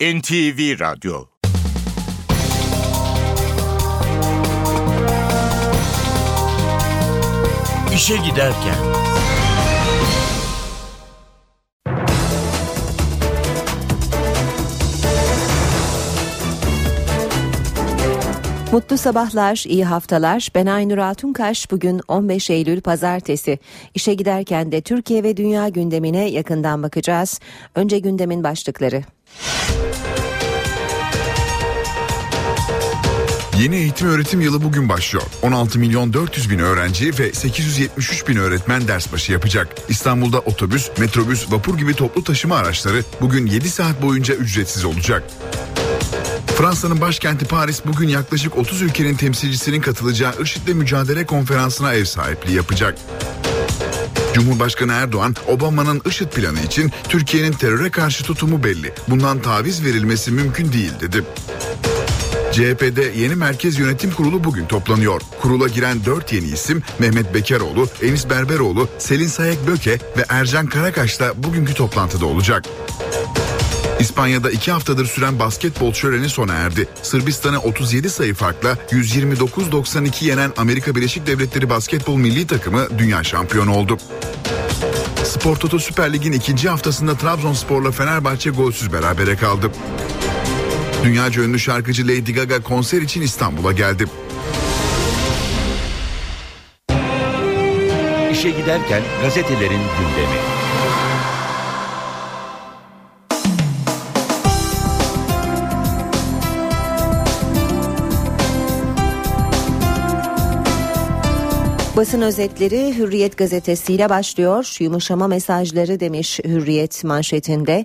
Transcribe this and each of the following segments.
NTV Radyo İşe Giderken Mutlu sabahlar, iyi haftalar. Ben Aynur Altunkaş. Bugün 15 Eylül Pazartesi. İşe giderken de Türkiye ve dünya gündemine yakından bakacağız. Önce gündemin başlıkları. Yeni eğitim öğretim yılı bugün başlıyor. 16 milyon 400 bin öğrenci ve 873 bin öğretmen ders başı yapacak. İstanbul'da otobüs, metrobüs, vapur gibi toplu taşıma araçları bugün 7 saat boyunca ücretsiz olacak. Fransa'nın başkenti Paris bugün yaklaşık 30 ülkenin temsilcisinin katılacağı IŞİD'le mücadele konferansına ev sahipliği yapacak. Cumhurbaşkanı Erdoğan, Obama'nın IŞİD planı için Türkiye'nin teröre karşı tutumu belli. Bundan taviz verilmesi mümkün değil dedi. CHP'de yeni Merkez Yönetim Kurulu bugün toplanıyor. Kurula giren 4 yeni isim Mehmet Bekeroğlu, Enis Berberoğlu, Selin Sayek Böke ve Ercan Karakaş da bugünkü toplantıda olacak. İspanya'da iki haftadır süren basketbol şöleni sona erdi. Sırbistan'a 37 sayı farkla 129-92 yenen Amerika Birleşik Devletleri basketbol milli takımı dünya şampiyonu oldu. Spor Toto Süper Lig'in ikinci haftasında Trabzonspor'la Fenerbahçe golsüz berabere kaldı. Dünyaca ünlü şarkıcı Lady Gaga konser için İstanbul'a geldi. İşe Giderken gazetelerin gündemi. Basın özetleri Hürriyet gazetesiyle başlıyor. Yumuşama mesajları demiş Hürriyet manşetinde.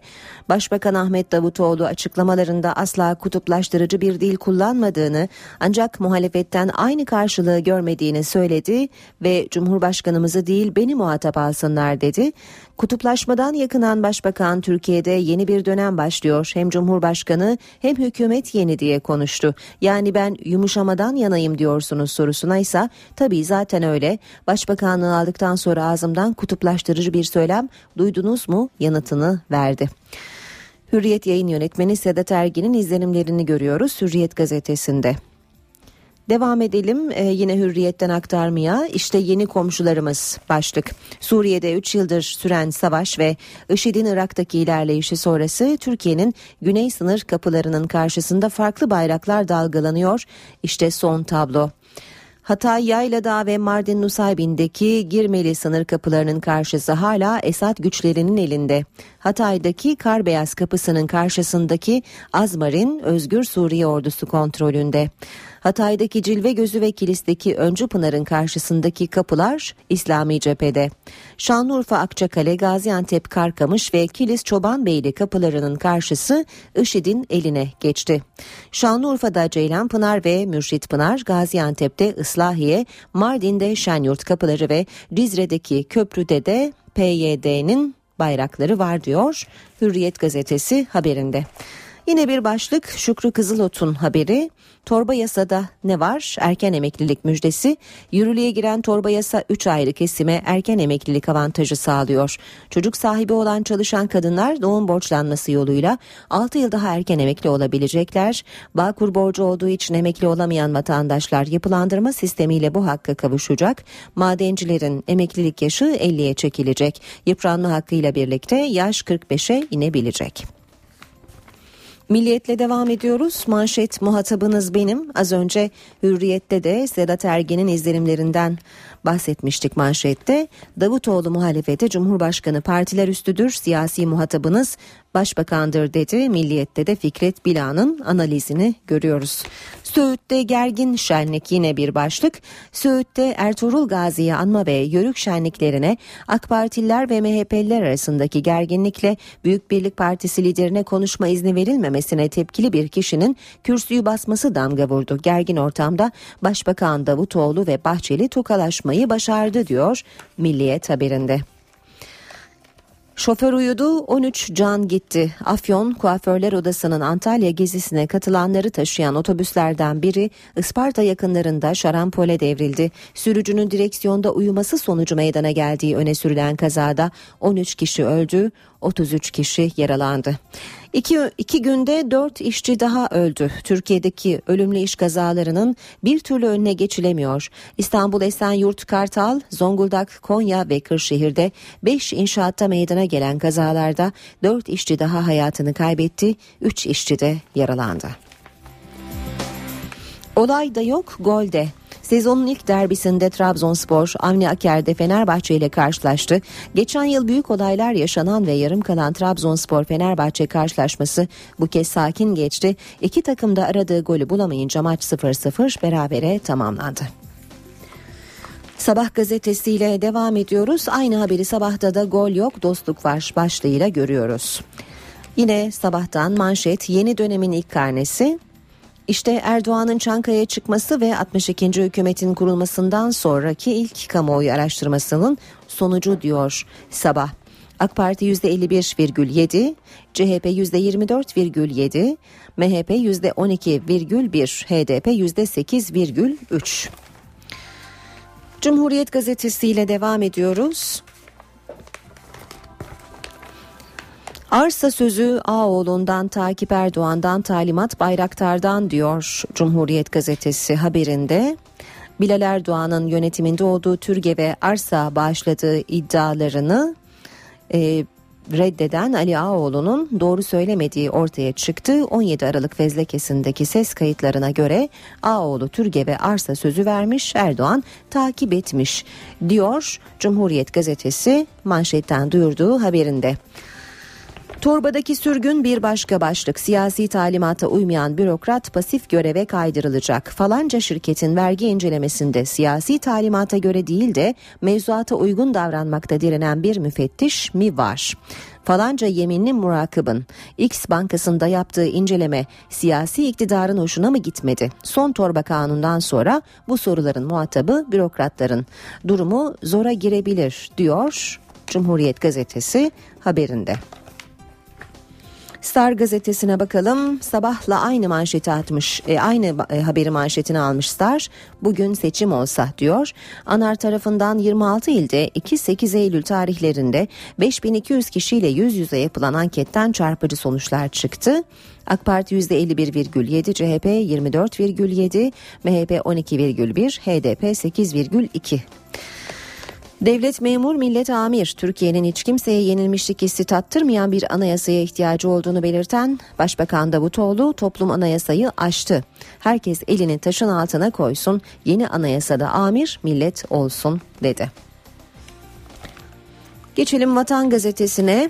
Başbakan Ahmet Davutoğlu açıklamalarında asla kutuplaştırıcı bir dil kullanmadığını ancak muhalefetten aynı karşılığı görmediğini söyledi ve Cumhurbaşkanımızı değil beni muhatap alsınlar dedi. Kutuplaşmadan yakınan başbakan Türkiye'de yeni bir dönem başlıyor. Hem Cumhurbaşkanı hem hükümet yeni diye konuştu. Yani ben yumuşamadan yanayım diyorsunuz sorusuna ise tabii zaten öyle. Başbakanlığı aldıktan sonra ağzımdan kutuplaştırıcı bir söylem duydunuz mu yanıtını verdi. Hürriyet yayın yönetmeni Sedat Ergin'in izlenimlerini görüyoruz Hürriyet gazetesinde. Devam edelim ee, yine hürriyetten aktarmaya işte yeni komşularımız başlık. Suriye'de 3 yıldır süren savaş ve IŞİD'in Irak'taki ilerleyişi sonrası Türkiye'nin güney sınır kapılarının karşısında farklı bayraklar dalgalanıyor. İşte son tablo. Hatay Yayladağ ve Mardin Nusaybin'deki Girmeli sınır kapılarının karşısı hala Esad güçlerinin elinde. Hatay'daki Karbeyaz kapısının karşısındaki Azmarin Özgür Suriye ordusu kontrolünde. Hatay'daki Cilve Gözü ve Kilis'teki Öncü Pınar'ın karşısındaki kapılar İslami cephede. Şanlıurfa Akçakale, Gaziantep Karkamış ve Kilis Çobanbeyli kapılarının karşısı IŞİD'in eline geçti. Şanlıurfa'da Ceylan Pınar ve Mürşit Pınar, Gaziantep'te Islahiye, Mardin'de Şenyurt kapıları ve Cizre'deki köprüde de PYD'nin bayrakları var diyor Hürriyet gazetesi haberinde. Yine bir başlık Şükrü Kızılot'un haberi. Torba yasada ne var? Erken emeklilik müjdesi. Yürürlüğe giren torba yasa 3 ayrı kesime erken emeklilik avantajı sağlıyor. Çocuk sahibi olan çalışan kadınlar doğum borçlanması yoluyla 6 yıl daha erken emekli olabilecekler. Bağkur borcu olduğu için emekli olamayan vatandaşlar yapılandırma sistemiyle bu hakka kavuşacak. Madencilerin emeklilik yaşı 50'ye çekilecek. Yıpranma hakkıyla birlikte yaş 45'e inebilecek. Milliyetle devam ediyoruz. Manşet muhatabınız benim. Az önce Hürriyet'te de Sedat Ergen'in izlenimlerinden bahsetmiştik manşette. Davutoğlu muhalefete Cumhurbaşkanı partiler üstüdür. Siyasi muhatabınız başbakandır dedi. Milliyet'te de Fikret Bila'nın analizini görüyoruz. Söğüt'te gergin şenlik yine bir başlık. Söğüt'te Ertuğrul Gazi'yi anma ve yörük şenliklerine AK Partililer ve MHP'liler arasındaki gerginlikle Büyük Birlik Partisi liderine konuşma izni verilmemesine tepkili bir kişinin kürsüyü basması damga vurdu. Gergin ortamda Başbakan Davutoğlu ve Bahçeli tokalaşmayı başardı diyor Milliyet haberinde. Şoför uyudu, 13 can gitti. Afyon Kuaförler Odası'nın Antalya gezisine katılanları taşıyan otobüslerden biri Isparta yakınlarında şarampole devrildi. Sürücünün direksiyonda uyuması sonucu meydana geldiği öne sürülen kazada 13 kişi öldü, 33 kişi yaralandı. İki, iki günde dört işçi daha öldü. Türkiye'deki ölümlü iş kazalarının bir türlü önüne geçilemiyor. İstanbul Esenyurt Kartal, Zonguldak, Konya ve Kırşehir'de beş inşaatta meydana gelen kazalarda dört işçi daha hayatını kaybetti. Üç işçi de yaralandı. Olay da yok, gol de. Sezonun ilk derbisinde Trabzonspor Avni Aker'de Fenerbahçe ile karşılaştı. Geçen yıl büyük olaylar yaşanan ve yarım kalan Trabzonspor Fenerbahçe karşılaşması bu kez sakin geçti. İki takım da aradığı golü bulamayınca maç 0-0 berabere tamamlandı. Sabah gazetesiyle devam ediyoruz. Aynı haberi sabahta da gol yok dostluk var başlığıyla görüyoruz. Yine sabahtan manşet yeni dönemin ilk karnesi işte Erdoğan'ın Çankaya'ya çıkması ve 62. hükümetin kurulmasından sonraki ilk kamuoyu araştırmasının sonucu diyor Sabah. AK Parti %51,7, CHP %24,7, MHP %12,1, HDP %8,3. Cumhuriyet gazetesiyle devam ediyoruz. Arsa sözü Ağoğlu'ndan Takip Erdoğan'dan talimat Bayraktar'dan diyor Cumhuriyet gazetesi haberinde. Bilal Erdoğan'ın yönetiminde olduğu Türgev'e arsa bağışladığı iddialarını e, reddeden Ali Ağoğlu'nun doğru söylemediği ortaya çıktı. 17 Aralık fezlekesindeki ses kayıtlarına göre Ağoğlu Türgev'e arsa sözü vermiş Erdoğan takip etmiş diyor Cumhuriyet gazetesi manşetten duyurduğu haberinde. Torbadaki sürgün bir başka başlık. Siyasi talimata uymayan bürokrat pasif göreve kaydırılacak. Falanca şirketin vergi incelemesinde siyasi talimata göre değil de mevzuata uygun davranmakta direnen bir müfettiş mi var? Falanca yeminli murakibin X bankasında yaptığı inceleme siyasi iktidarın hoşuna mı gitmedi? Son torba kanundan sonra bu soruların muhatabı bürokratların. Durumu zora girebilir diyor Cumhuriyet gazetesi haberinde. Star gazetesine bakalım. Sabahla aynı manşeti atmış. E, aynı e, haberi manşetini almış Star. Bugün seçim olsa diyor. Anar tarafından 26 ilde 2-8 Eylül tarihlerinde 5200 kişiyle yüz yüze yapılan anketten çarpıcı sonuçlar çıktı. AK Parti %51,7, CHP 24,7, MHP 12,1, HDP 8,2. Devlet memur millet amir Türkiye'nin hiç kimseye yenilmişlik hissi tattırmayan bir anayasaya ihtiyacı olduğunu belirten Başbakan Davutoğlu toplum anayasayı aştı. Herkes elini taşın altına koysun yeni anayasada amir millet olsun dedi. Geçelim Vatan Gazetesi'ne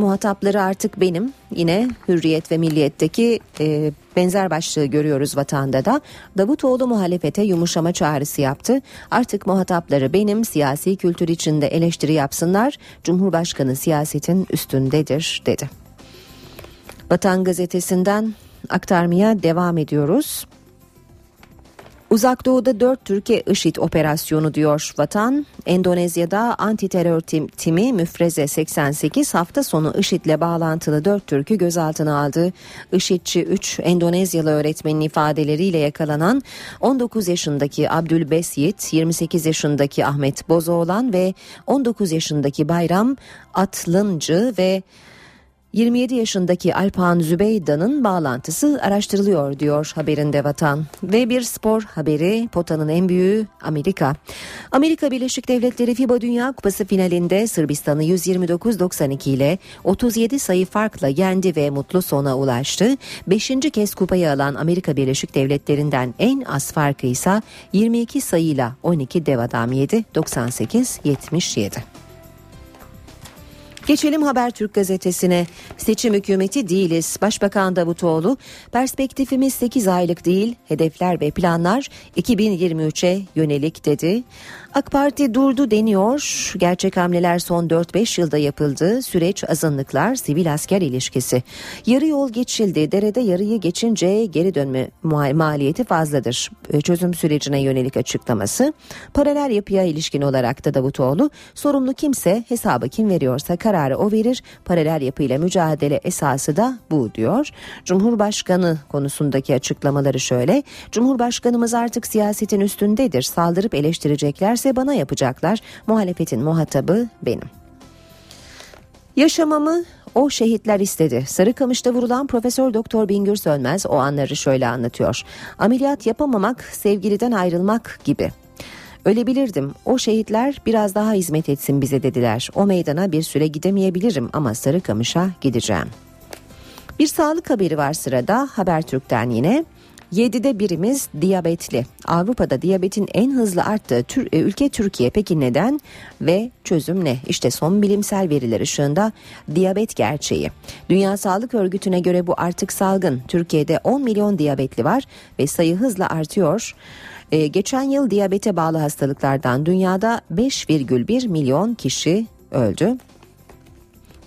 muhatapları artık benim. Yine Hürriyet ve Milliyet'teki e, benzer başlığı görüyoruz vatanda da. Davutoğlu muhalefete yumuşama çağrısı yaptı. Artık muhatapları benim siyasi kültür içinde eleştiri yapsınlar. Cumhurbaşkanı siyasetin üstündedir dedi. Vatan gazetesinden aktarmaya devam ediyoruz. Uzak Doğu'da 4 Türkiye IŞİD operasyonu diyor Vatan. Endonezya'da anti terör tim, timi Müfreze 88 hafta sonu IŞİD'le bağlantılı 4 Türk'ü gözaltına aldı. IŞİD'çi 3 Endonezyalı öğretmenin ifadeleriyle yakalanan 19 yaşındaki Abdülbesiyit, 28 yaşındaki Ahmet Bozoğlan ve 19 yaşındaki Bayram Atlıncı ve 27 yaşındaki Alpan Zübeyda'nın bağlantısı araştırılıyor diyor haberinde vatan. Ve bir spor haberi potanın en büyüğü Amerika. Amerika Birleşik Devletleri FIBA Dünya Kupası finalinde Sırbistan'ı 129-92 ile 37 sayı farkla yendi ve mutlu sona ulaştı. Beşinci kez kupayı alan Amerika Birleşik Devletleri'nden en az farkı ise 22 sayıyla 12 dev adam yedi 98-77. Geçelim Habertürk gazetesine. Seçim hükümeti değiliz. Başbakan Davutoğlu, perspektifimiz 8 aylık değil, hedefler ve planlar 2023'e yönelik dedi. AK Parti durdu deniyor. Gerçek hamleler son 4-5 yılda yapıldı. Süreç azınlıklar, sivil asker ilişkisi. Yarı yol geçildi. Derede yarıyı geçince geri dönme maliyeti fazladır. Çözüm sürecine yönelik açıklaması. Paralel yapıya ilişkin olarak da Davutoğlu, sorumlu kimse hesabı kim veriyorsa kararı o verir. Paralel yapıyla mücadele esası da bu diyor. Cumhurbaşkanı konusundaki açıklamaları şöyle. Cumhurbaşkanımız artık siyasetin üstündedir. Saldırıp eleştirecekler ederse bana yapacaklar. Muhalefetin muhatabı benim. Yaşamamı o şehitler istedi. Sarıkamış'ta vurulan Profesör Doktor Bingür Sönmez o anları şöyle anlatıyor. Ameliyat yapamamak sevgiliden ayrılmak gibi. Ölebilirdim. O şehitler biraz daha hizmet etsin bize dediler. O meydana bir süre gidemeyebilirim ama Sarıkamış'a gideceğim. Bir sağlık haberi var sırada Habertürk'ten yine. 7'de birimiz diyabetli. Avrupa'da diyabetin en hızlı arttığı tür, e, ülke Türkiye. Peki neden ve çözüm ne? İşte son bilimsel veriler ışığında diyabet gerçeği. Dünya Sağlık Örgütü'ne göre bu artık salgın. Türkiye'de 10 milyon diyabetli var ve sayı hızla artıyor. Ee, geçen yıl diyabete bağlı hastalıklardan dünyada 5,1 milyon kişi öldü.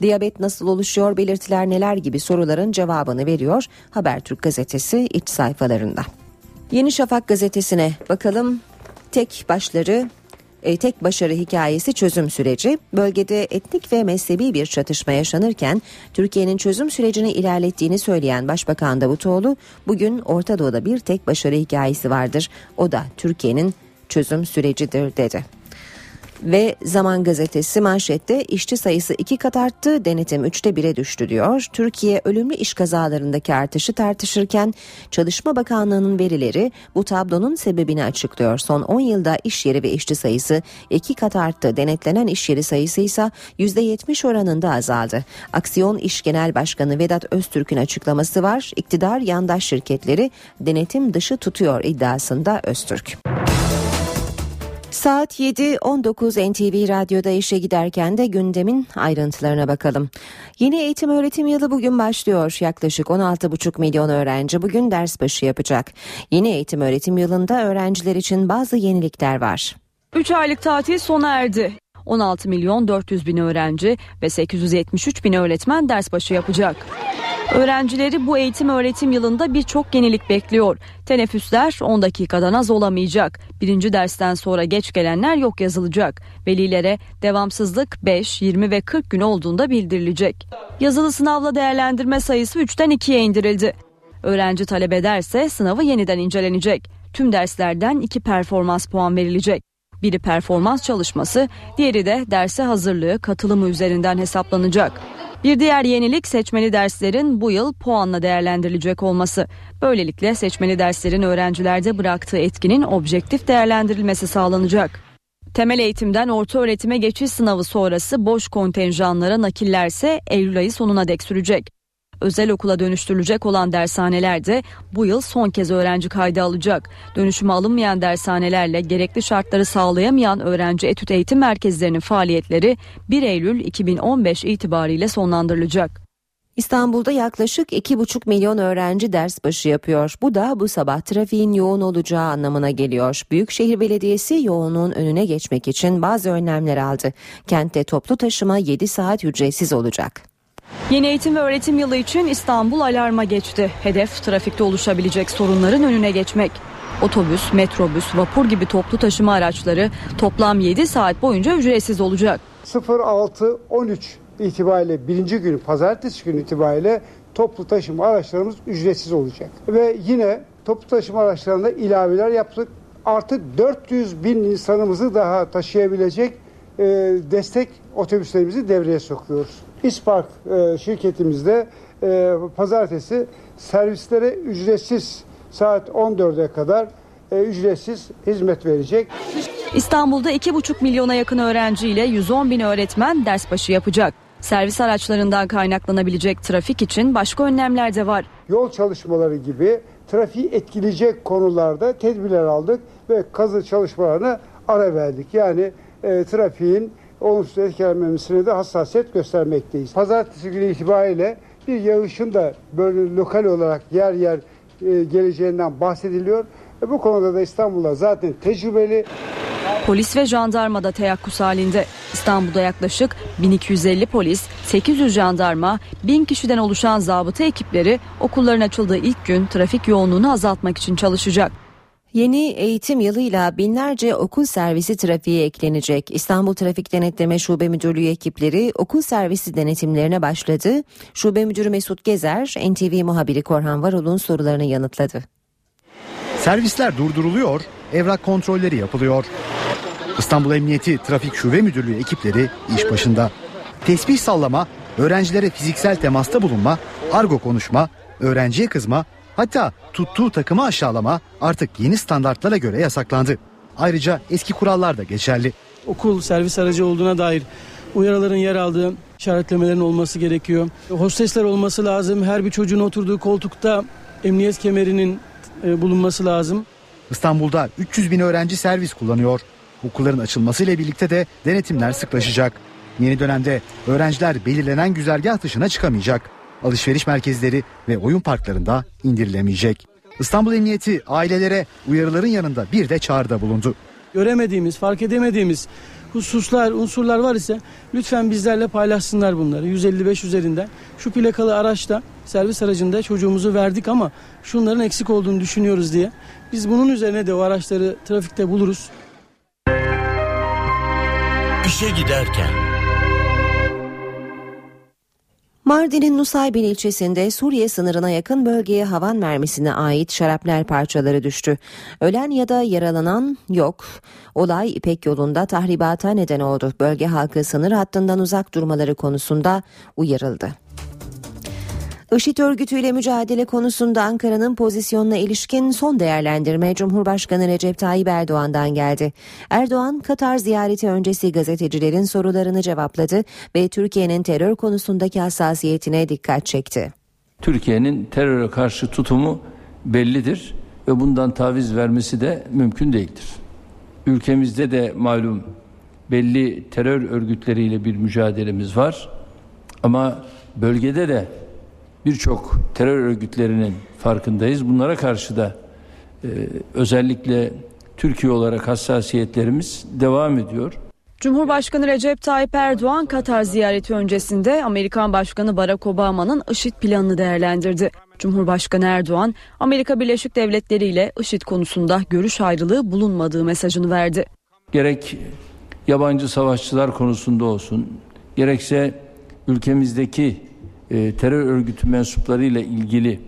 Diyabet nasıl oluşuyor, belirtiler neler gibi soruların cevabını veriyor Habertürk gazetesi iç sayfalarında. Yeni Şafak gazetesine bakalım. Tek başları e, tek başarı hikayesi çözüm süreci. Bölgede etnik ve mezhebi bir çatışma yaşanırken Türkiye'nin çözüm sürecini ilerlettiğini söyleyen Başbakan Davutoğlu bugün Orta Doğu'da bir tek başarı hikayesi vardır. O da Türkiye'nin çözüm sürecidir dedi. Ve Zaman Gazetesi manşette işçi sayısı iki kat arttı, denetim üçte bire düştü diyor. Türkiye ölümlü iş kazalarındaki artışı tartışırken Çalışma Bakanlığı'nın verileri bu tablonun sebebini açıklıyor. Son 10 yılda iş yeri ve işçi sayısı iki kat arttı. Denetlenen iş yeri sayısı ise %70 oranında azaldı. Aksiyon İş Genel Başkanı Vedat Öztürk'ün açıklaması var. İktidar yandaş şirketleri denetim dışı tutuyor iddiasında Öztürk. Saat 7.19 NTV Radyo'da işe giderken de gündemin ayrıntılarına bakalım. Yeni eğitim öğretim yılı bugün başlıyor. Yaklaşık 16,5 milyon öğrenci bugün ders başı yapacak. Yeni eğitim öğretim yılında öğrenciler için bazı yenilikler var. 3 aylık tatil sona erdi. 16 milyon 400 bin öğrenci ve 873 bin öğretmen ders başı yapacak. Öğrencileri bu eğitim öğretim yılında birçok yenilik bekliyor. Teneffüsler 10 dakikadan az olamayacak. Birinci dersten sonra geç gelenler yok yazılacak. Velilere devamsızlık 5, 20 ve 40 gün olduğunda bildirilecek. Yazılı sınavla değerlendirme sayısı 3'ten 2'ye indirildi. Öğrenci talep ederse sınavı yeniden incelenecek. Tüm derslerden 2 performans puan verilecek. Biri performans çalışması, diğeri de derse hazırlığı, katılımı üzerinden hesaplanacak. Bir diğer yenilik seçmeli derslerin bu yıl puanla değerlendirilecek olması. Böylelikle seçmeli derslerin öğrencilerde bıraktığı etkinin objektif değerlendirilmesi sağlanacak. Temel eğitimden orta öğretime geçiş sınavı sonrası boş kontenjanlara nakillerse Eylül ayı sonuna dek sürecek. Özel okula dönüştürülecek olan dershaneler de bu yıl son kez öğrenci kaydı alacak. Dönüşüme alınmayan dershanelerle gerekli şartları sağlayamayan öğrenci etüt eğitim merkezlerinin faaliyetleri 1 Eylül 2015 itibariyle sonlandırılacak. İstanbul'da yaklaşık 2,5 milyon öğrenci ders başı yapıyor. Bu da bu sabah trafiğin yoğun olacağı anlamına geliyor. Büyükşehir Belediyesi yoğunluğun önüne geçmek için bazı önlemler aldı. Kentte toplu taşıma 7 saat ücretsiz olacak. Yeni eğitim ve öğretim yılı için İstanbul alarma geçti. Hedef trafikte oluşabilecek sorunların önüne geçmek. Otobüs, metrobüs, vapur gibi toplu taşıma araçları toplam 7 saat boyunca ücretsiz olacak. 06-13 itibariyle birinci gün pazartesi günü itibariyle toplu taşıma araçlarımız ücretsiz olacak. Ve yine toplu taşıma araçlarında ilaveler yaptık. Artı 400 bin insanımızı daha taşıyabilecek e, destek otobüslerimizi devreye sokuyoruz. İspark e, şirketimizde e, pazartesi servislere ücretsiz saat 14'e kadar e, ücretsiz hizmet verecek. İstanbul'da 2,5 milyona yakın öğrenci ile 110 bin öğretmen ders başı yapacak. Servis araçlarından kaynaklanabilecek trafik için başka önlemler de var. Yol çalışmaları gibi trafiği etkileyecek konularda tedbirler aldık ve kazı çalışmalarına ara verdik. Yani e, trafiğin olumsuz etkilenmemesine de hassasiyet göstermekteyiz. Pazartesi günü itibariyle bir yağışın da böyle lokal olarak yer yer e, geleceğinden bahsediliyor. E, bu konuda da İstanbul'da zaten tecrübeli. Polis ve jandarma da teyakkuz halinde. İstanbul'da yaklaşık 1250 polis, 800 jandarma, 1000 kişiden oluşan zabıta ekipleri okulların açıldığı ilk gün trafik yoğunluğunu azaltmak için çalışacak. Yeni eğitim yılıyla binlerce okul servisi trafiğe eklenecek. İstanbul Trafik Denetleme Şube Müdürlüğü ekipleri okul servisi denetimlerine başladı. Şube Müdürü Mesut Gezer, NTV muhabiri Korhan Varol'un sorularını yanıtladı. Servisler durduruluyor, evrak kontrolleri yapılıyor. İstanbul Emniyeti Trafik Şube Müdürlüğü ekipleri iş başında. Tesbih sallama, öğrencilere fiziksel temasta bulunma, argo konuşma, öğrenciye kızma, hatta tuttuğu takımı aşağılama artık yeni standartlara göre yasaklandı. Ayrıca eski kurallar da geçerli. Okul servis aracı olduğuna dair uyarıların yer aldığı işaretlemelerin olması gerekiyor. Hostesler olması lazım. Her bir çocuğun oturduğu koltukta emniyet kemerinin e, bulunması lazım. İstanbul'da 300 bin öğrenci servis kullanıyor. Okulların açılmasıyla birlikte de denetimler sıklaşacak. Yeni dönemde öğrenciler belirlenen güzergah dışına çıkamayacak. Alışveriş merkezleri ve oyun parklarında indirilemeyecek. İstanbul Emniyeti ailelere uyarıların yanında bir de çağrıda bulundu. Göremediğimiz, fark edemediğimiz hususlar, unsurlar var ise lütfen bizlerle paylaşsınlar bunları. 155 üzerinden şu plakalı araçta servis aracında çocuğumuzu verdik ama şunların eksik olduğunu düşünüyoruz diye. Biz bunun üzerine de o araçları trafikte buluruz. İşe giderken Mardin'in Nusaybin ilçesinde Suriye sınırına yakın bölgeye havan mermisine ait şarapnel parçaları düştü. Ölen ya da yaralanan yok. Olay İpek yolunda tahribata neden oldu. Bölge halkı sınır hattından uzak durmaları konusunda uyarıldı. IŞİD örgütüyle mücadele konusunda Ankara'nın pozisyonuna ilişkin son değerlendirme Cumhurbaşkanı Recep Tayyip Erdoğan'dan geldi. Erdoğan, Katar ziyareti öncesi gazetecilerin sorularını cevapladı ve Türkiye'nin terör konusundaki hassasiyetine dikkat çekti. Türkiye'nin teröre karşı tutumu bellidir ve bundan taviz vermesi de mümkün değildir. Ülkemizde de malum belli terör örgütleriyle bir mücadelemiz var ama bölgede de birçok terör örgütlerinin farkındayız. Bunlara karşı da e, özellikle Türkiye olarak hassasiyetlerimiz devam ediyor. Cumhurbaşkanı Recep Tayyip Erdoğan Katar ziyareti öncesinde Amerikan Başkanı Barack Obama'nın IŞİD planını değerlendirdi. Cumhurbaşkanı Erdoğan, Amerika Birleşik Devletleri ile IŞİD konusunda görüş ayrılığı bulunmadığı mesajını verdi. Gerek yabancı savaşçılar konusunda olsun, gerekse ülkemizdeki e, terör örgütü mensuplarıyla ilgili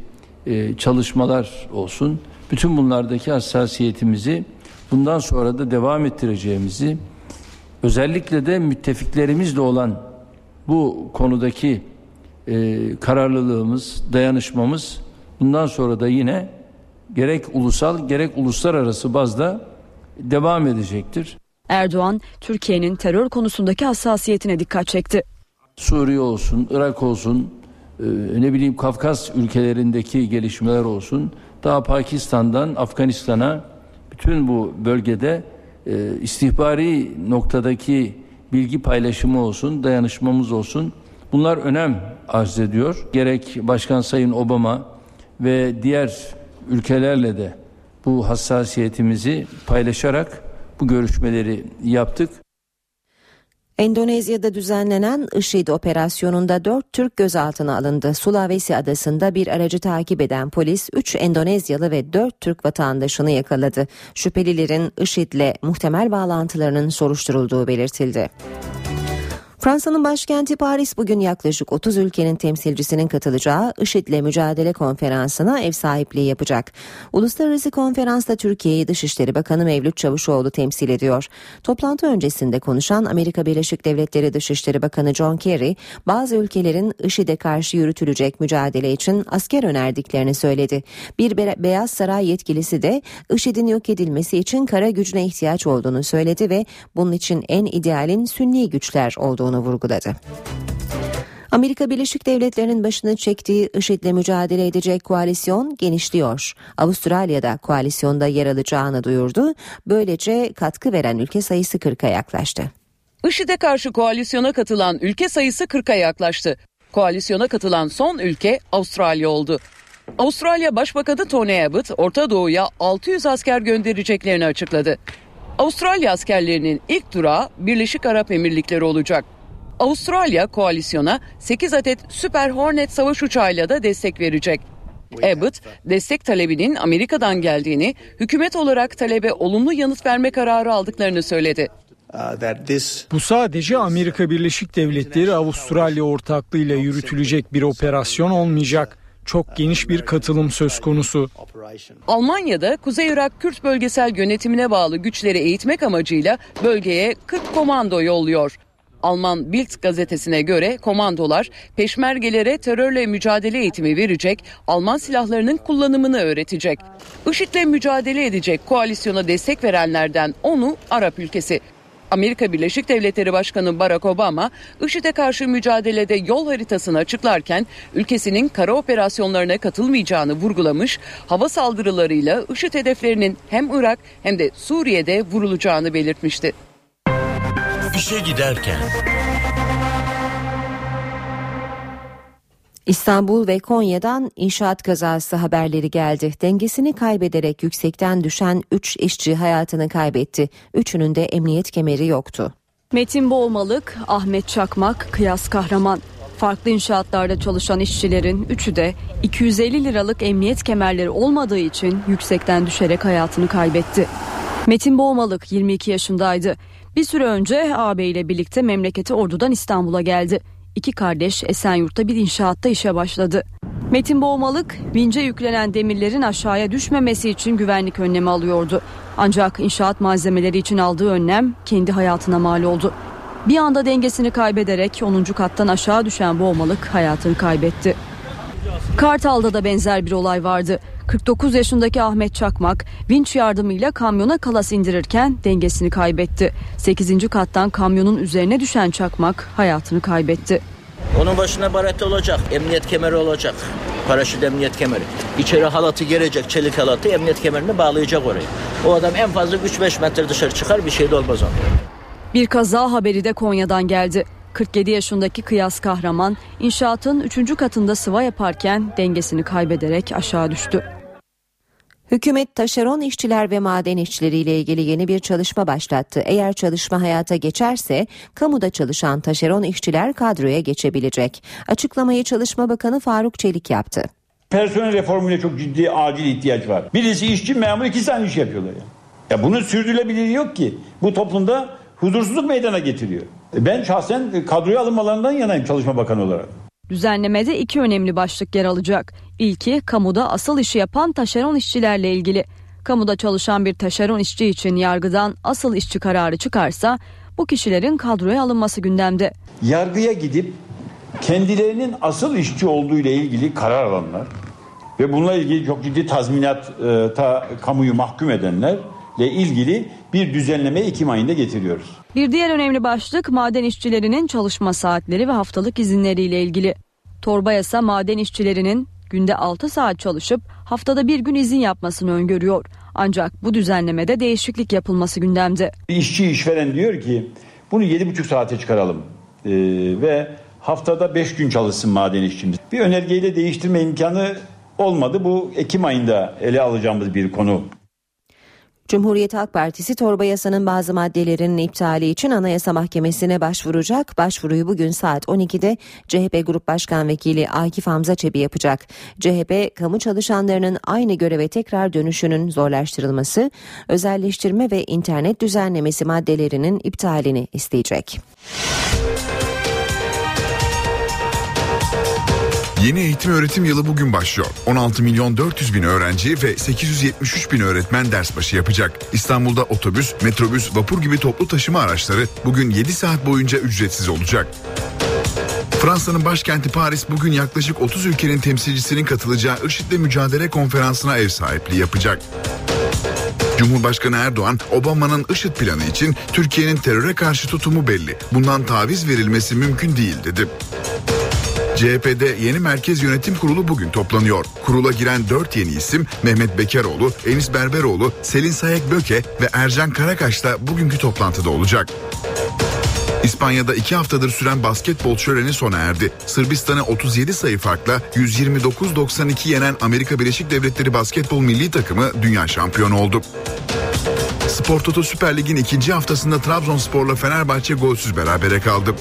e, çalışmalar olsun. Bütün bunlardaki hassasiyetimizi bundan sonra da devam ettireceğimizi özellikle de müttefiklerimizle olan bu konudaki e, kararlılığımız, dayanışmamız bundan sonra da yine gerek ulusal gerek uluslararası bazda devam edecektir. Erdoğan, Türkiye'nin terör konusundaki hassasiyetine dikkat çekti. Suriye olsun, Irak olsun, e, ne bileyim Kafkas ülkelerindeki gelişmeler olsun, daha Pakistan'dan Afganistan'a bütün bu bölgede e, istihbari noktadaki bilgi paylaşımı olsun, dayanışmamız olsun. Bunlar önem arz ediyor. Gerek Başkan Sayın Obama ve diğer ülkelerle de bu hassasiyetimizi paylaşarak bu görüşmeleri yaptık. Endonezya'da düzenlenen IŞİD operasyonunda 4 Türk gözaltına alındı. Sulawesi adasında bir aracı takip eden polis 3 Endonezyalı ve 4 Türk vatandaşını yakaladı. Şüphelilerin IŞİD'le muhtemel bağlantılarının soruşturulduğu belirtildi. Fransa'nın başkenti Paris bugün yaklaşık 30 ülkenin temsilcisinin katılacağı IŞİD'le mücadele konferansına ev sahipliği yapacak. Uluslararası konferansta Türkiye'yi Dışişleri Bakanı Mevlüt Çavuşoğlu temsil ediyor. Toplantı öncesinde konuşan Amerika Birleşik Devletleri Dışişleri Bakanı John Kerry, bazı ülkelerin IŞİD'e karşı yürütülecek mücadele için asker önerdiklerini söyledi. Bir be- Beyaz Saray yetkilisi de IŞİD'in yok edilmesi için kara gücüne ihtiyaç olduğunu söyledi ve bunun için en idealin Sünni güçler olduğunu vurguladı. Amerika Birleşik Devletleri'nin başını çektiği IŞİD'le mücadele edecek koalisyon genişliyor. Avustralya'da koalisyonda yer alacağını duyurdu. Böylece katkı veren ülke sayısı 40'a yaklaştı. IŞİD'e karşı koalisyona katılan ülke sayısı 40'a yaklaştı. Koalisyona katılan son ülke Avustralya oldu. Avustralya Başbakanı Tony Abbott Orta Doğu'ya 600 asker göndereceklerini açıkladı. Avustralya askerlerinin ilk durağı Birleşik Arap Emirlikleri olacak. Avustralya koalisyona 8 adet Super Hornet savaş uçağıyla da destek verecek. Abbott, destek talebinin Amerika'dan geldiğini, hükümet olarak talebe olumlu yanıt verme kararı aldıklarını söyledi. Bu sadece Amerika Birleşik Devletleri Avustralya ortaklığıyla yürütülecek bir operasyon olmayacak. Çok geniş bir katılım söz konusu. Almanya'da Kuzey Irak Kürt bölgesel yönetimine bağlı güçleri eğitmek amacıyla bölgeye 40 komando yolluyor. Alman Bild gazetesine göre komandolar peşmergelere terörle mücadele eğitimi verecek, Alman silahlarının kullanımını öğretecek. IŞİD'le mücadele edecek koalisyona destek verenlerden onu Arap ülkesi. Amerika Birleşik Devletleri Başkanı Barack Obama, IŞİD'e karşı mücadelede yol haritasını açıklarken ülkesinin kara operasyonlarına katılmayacağını vurgulamış, hava saldırılarıyla IŞİD hedeflerinin hem Irak hem de Suriye'de vurulacağını belirtmişti. İşe giderken İstanbul ve Konya'dan inşaat kazası haberleri geldi. Dengesini kaybederek yüksekten düşen 3 işçi hayatını kaybetti. Üçünün de emniyet kemeri yoktu. Metin Boğmalık, Ahmet Çakmak, Kıyas Kahraman. Farklı inşaatlarda çalışan işçilerin üçü de 250 liralık emniyet kemerleri olmadığı için yüksekten düşerek hayatını kaybetti. Metin Boğmalık 22 yaşındaydı. Bir süre önce ağabeyle birlikte memleketi Ordu'dan İstanbul'a geldi. İki kardeş Esenyurt'ta bir inşaatta işe başladı. Metin Boğmalık vince yüklenen demirlerin aşağıya düşmemesi için güvenlik önlemi alıyordu. Ancak inşaat malzemeleri için aldığı önlem kendi hayatına mal oldu. Bir anda dengesini kaybederek 10. kattan aşağı düşen Boğmalık hayatını kaybetti. Kartal'da da benzer bir olay vardı. 49 yaşındaki Ahmet Çakmak vinç yardımıyla kamyona kalas indirirken dengesini kaybetti. 8. kattan kamyonun üzerine düşen Çakmak hayatını kaybetti. Onun başına baret olacak, emniyet kemeri olacak. Paraşüt emniyet kemeri. İçeri halatı gelecek, çelik halatı emniyet kemerini bağlayacak oraya. O adam en fazla 3-5 metre dışarı çıkar bir şey de olmaz ona. Bir kaza haberi de Konya'dan geldi. 47 yaşındaki Kıyas Kahraman inşaatın 3. katında sıva yaparken dengesini kaybederek aşağı düştü. Hükümet taşeron işçiler ve maden işçileriyle ilgili yeni bir çalışma başlattı. Eğer çalışma hayata geçerse kamuda çalışan taşeron işçiler kadroya geçebilecek. Açıklamayı Çalışma Bakanı Faruk Çelik yaptı. Personel reformuyla çok ciddi acil ihtiyaç var. Birisi işçi memur iki tane iş yapıyorlar ya. Ya bunun sürdürülebilirliği yok ki. Bu toplumda huzursuzluk meydana getiriyor. Ben şahsen kadroya alınmalarından yanayım Çalışma Bakanı olarak. Düzenlemede iki önemli başlık yer alacak. İlki kamuda asıl işi yapan taşeron işçilerle ilgili. Kamuda çalışan bir taşeron işçi için yargıdan asıl işçi kararı çıkarsa bu kişilerin kadroya alınması gündemde. Yargıya gidip kendilerinin asıl işçi olduğu ile ilgili karar alanlar ve bununla ilgili çok ciddi tazminat e, ta, kamuyu mahkum edenlerle ilgili bir düzenleme Ekim ayında getiriyoruz. Bir diğer önemli başlık maden işçilerinin çalışma saatleri ve haftalık izinleriyle ilgili. Torba yasa maden işçilerinin günde 6 saat çalışıp haftada bir gün izin yapmasını öngörüyor. Ancak bu düzenlemede değişiklik yapılması gündemde. İşçi işveren diyor ki bunu 7,5 saate çıkaralım ee, ve haftada 5 gün çalışsın maden işçimiz. Bir önergeyle değiştirme imkanı olmadı. Bu Ekim ayında ele alacağımız bir konu. Cumhuriyet Halk Partisi torba yasanın bazı maddelerinin iptali için Anayasa Mahkemesi'ne başvuracak. Başvuruyu bugün saat 12'de CHP Grup Başkan Vekili Akif Hamza Çebi yapacak. CHP, kamu çalışanlarının aynı göreve tekrar dönüşünün zorlaştırılması, özelleştirme ve internet düzenlemesi maddelerinin iptalini isteyecek. Yeni eğitim öğretim yılı bugün başlıyor. 16 milyon 400 bin öğrenci ve 873 bin öğretmen ders başı yapacak. İstanbul'da otobüs, metrobüs, vapur gibi toplu taşıma araçları bugün 7 saat boyunca ücretsiz olacak. Fransa'nın başkenti Paris bugün yaklaşık 30 ülkenin temsilcisinin katılacağı IŞİD'le mücadele konferansına ev sahipliği yapacak. Cumhurbaşkanı Erdoğan, Obama'nın IŞİD planı için Türkiye'nin teröre karşı tutumu belli. Bundan taviz verilmesi mümkün değil dedi. CHP'de yeni Merkez Yönetim Kurulu bugün toplanıyor. Kurula giren 4 yeni isim Mehmet Bekaroğlu, Enis Berberoğlu, Selin Sayek Böke ve Ercan Karakaş da bugünkü toplantıda olacak. İspanya'da iki haftadır süren basketbol şöleni sona erdi. Sırbistan'ı 37 sayı farkla 129-92 yenen Amerika Birleşik Devletleri basketbol milli takımı dünya şampiyonu oldu. Spor Toto Süper Lig'in ikinci haftasında Trabzonspor'la Fenerbahçe golsüz berabere kaldı.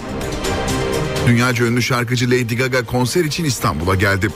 Dünyaca ünlü şarkıcı Lady Gaga konser için İstanbul'a geldi.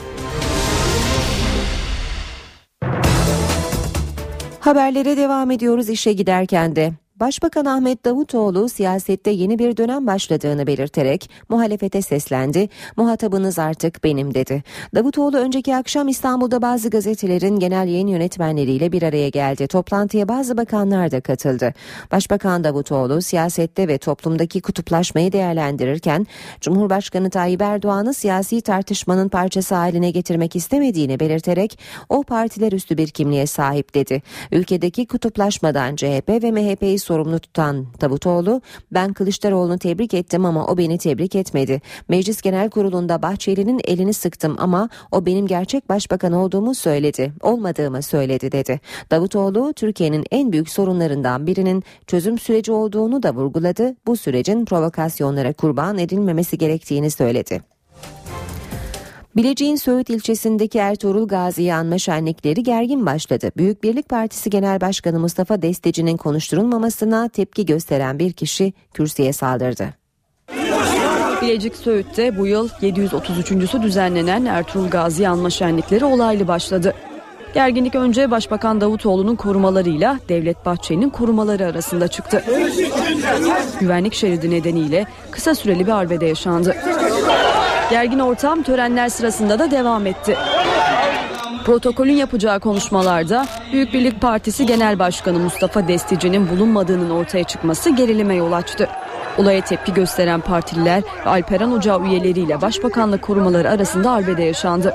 Haberlere devam ediyoruz işe giderken de. Başbakan Ahmet Davutoğlu siyasette yeni bir dönem başladığını belirterek muhalefete seslendi. Muhatabınız artık benim dedi. Davutoğlu önceki akşam İstanbul'da bazı gazetelerin genel yayın yönetmenleriyle bir araya geldi. Toplantıya bazı bakanlar da katıldı. Başbakan Davutoğlu siyasette ve toplumdaki kutuplaşmayı değerlendirirken Cumhurbaşkanı Tayyip Erdoğan'ı siyasi tartışmanın parçası haline getirmek istemediğini belirterek o partiler üstü bir kimliğe sahip dedi. Ülkedeki kutuplaşmadan CHP ve MHP'yi sorumlu tutan Davutoğlu ben Kılıçdaroğlu'nu tebrik ettim ama o beni tebrik etmedi. Meclis Genel Kurulu'nda Bahçeli'nin elini sıktım ama o benim gerçek başbakan olduğumu söyledi. Olmadığımı söyledi dedi. Davutoğlu Türkiye'nin en büyük sorunlarından birinin çözüm süreci olduğunu da vurguladı. Bu sürecin provokasyonlara kurban edilmemesi gerektiğini söyledi. Bilecik'in Söğüt ilçesindeki Ertuğrul Gazi'yi anma şenlikleri gergin başladı. Büyük Birlik Partisi Genel Başkanı Mustafa Desteci'nin konuşturulmamasına tepki gösteren bir kişi kürsüye saldırdı. Bilecik Söğüt'te bu yıl 733.sü düzenlenen Ertuğrul Gazi anma şenlikleri olaylı başladı. Gerginlik önce Başbakan Davutoğlu'nun korumalarıyla Devlet Bahçeli'nin korumaları arasında çıktı. Güvenlik şeridi nedeniyle kısa süreli bir arbede yaşandı. Gergin ortam törenler sırasında da devam etti. Protokolün yapacağı konuşmalarda Büyük Birlik Partisi Genel Başkanı Mustafa Destici'nin bulunmadığının ortaya çıkması gerilime yol açtı. Olaya tepki gösteren partililer ve Alperen Ocağı üyeleriyle Başbakanlık korumaları arasında arbede yaşandı.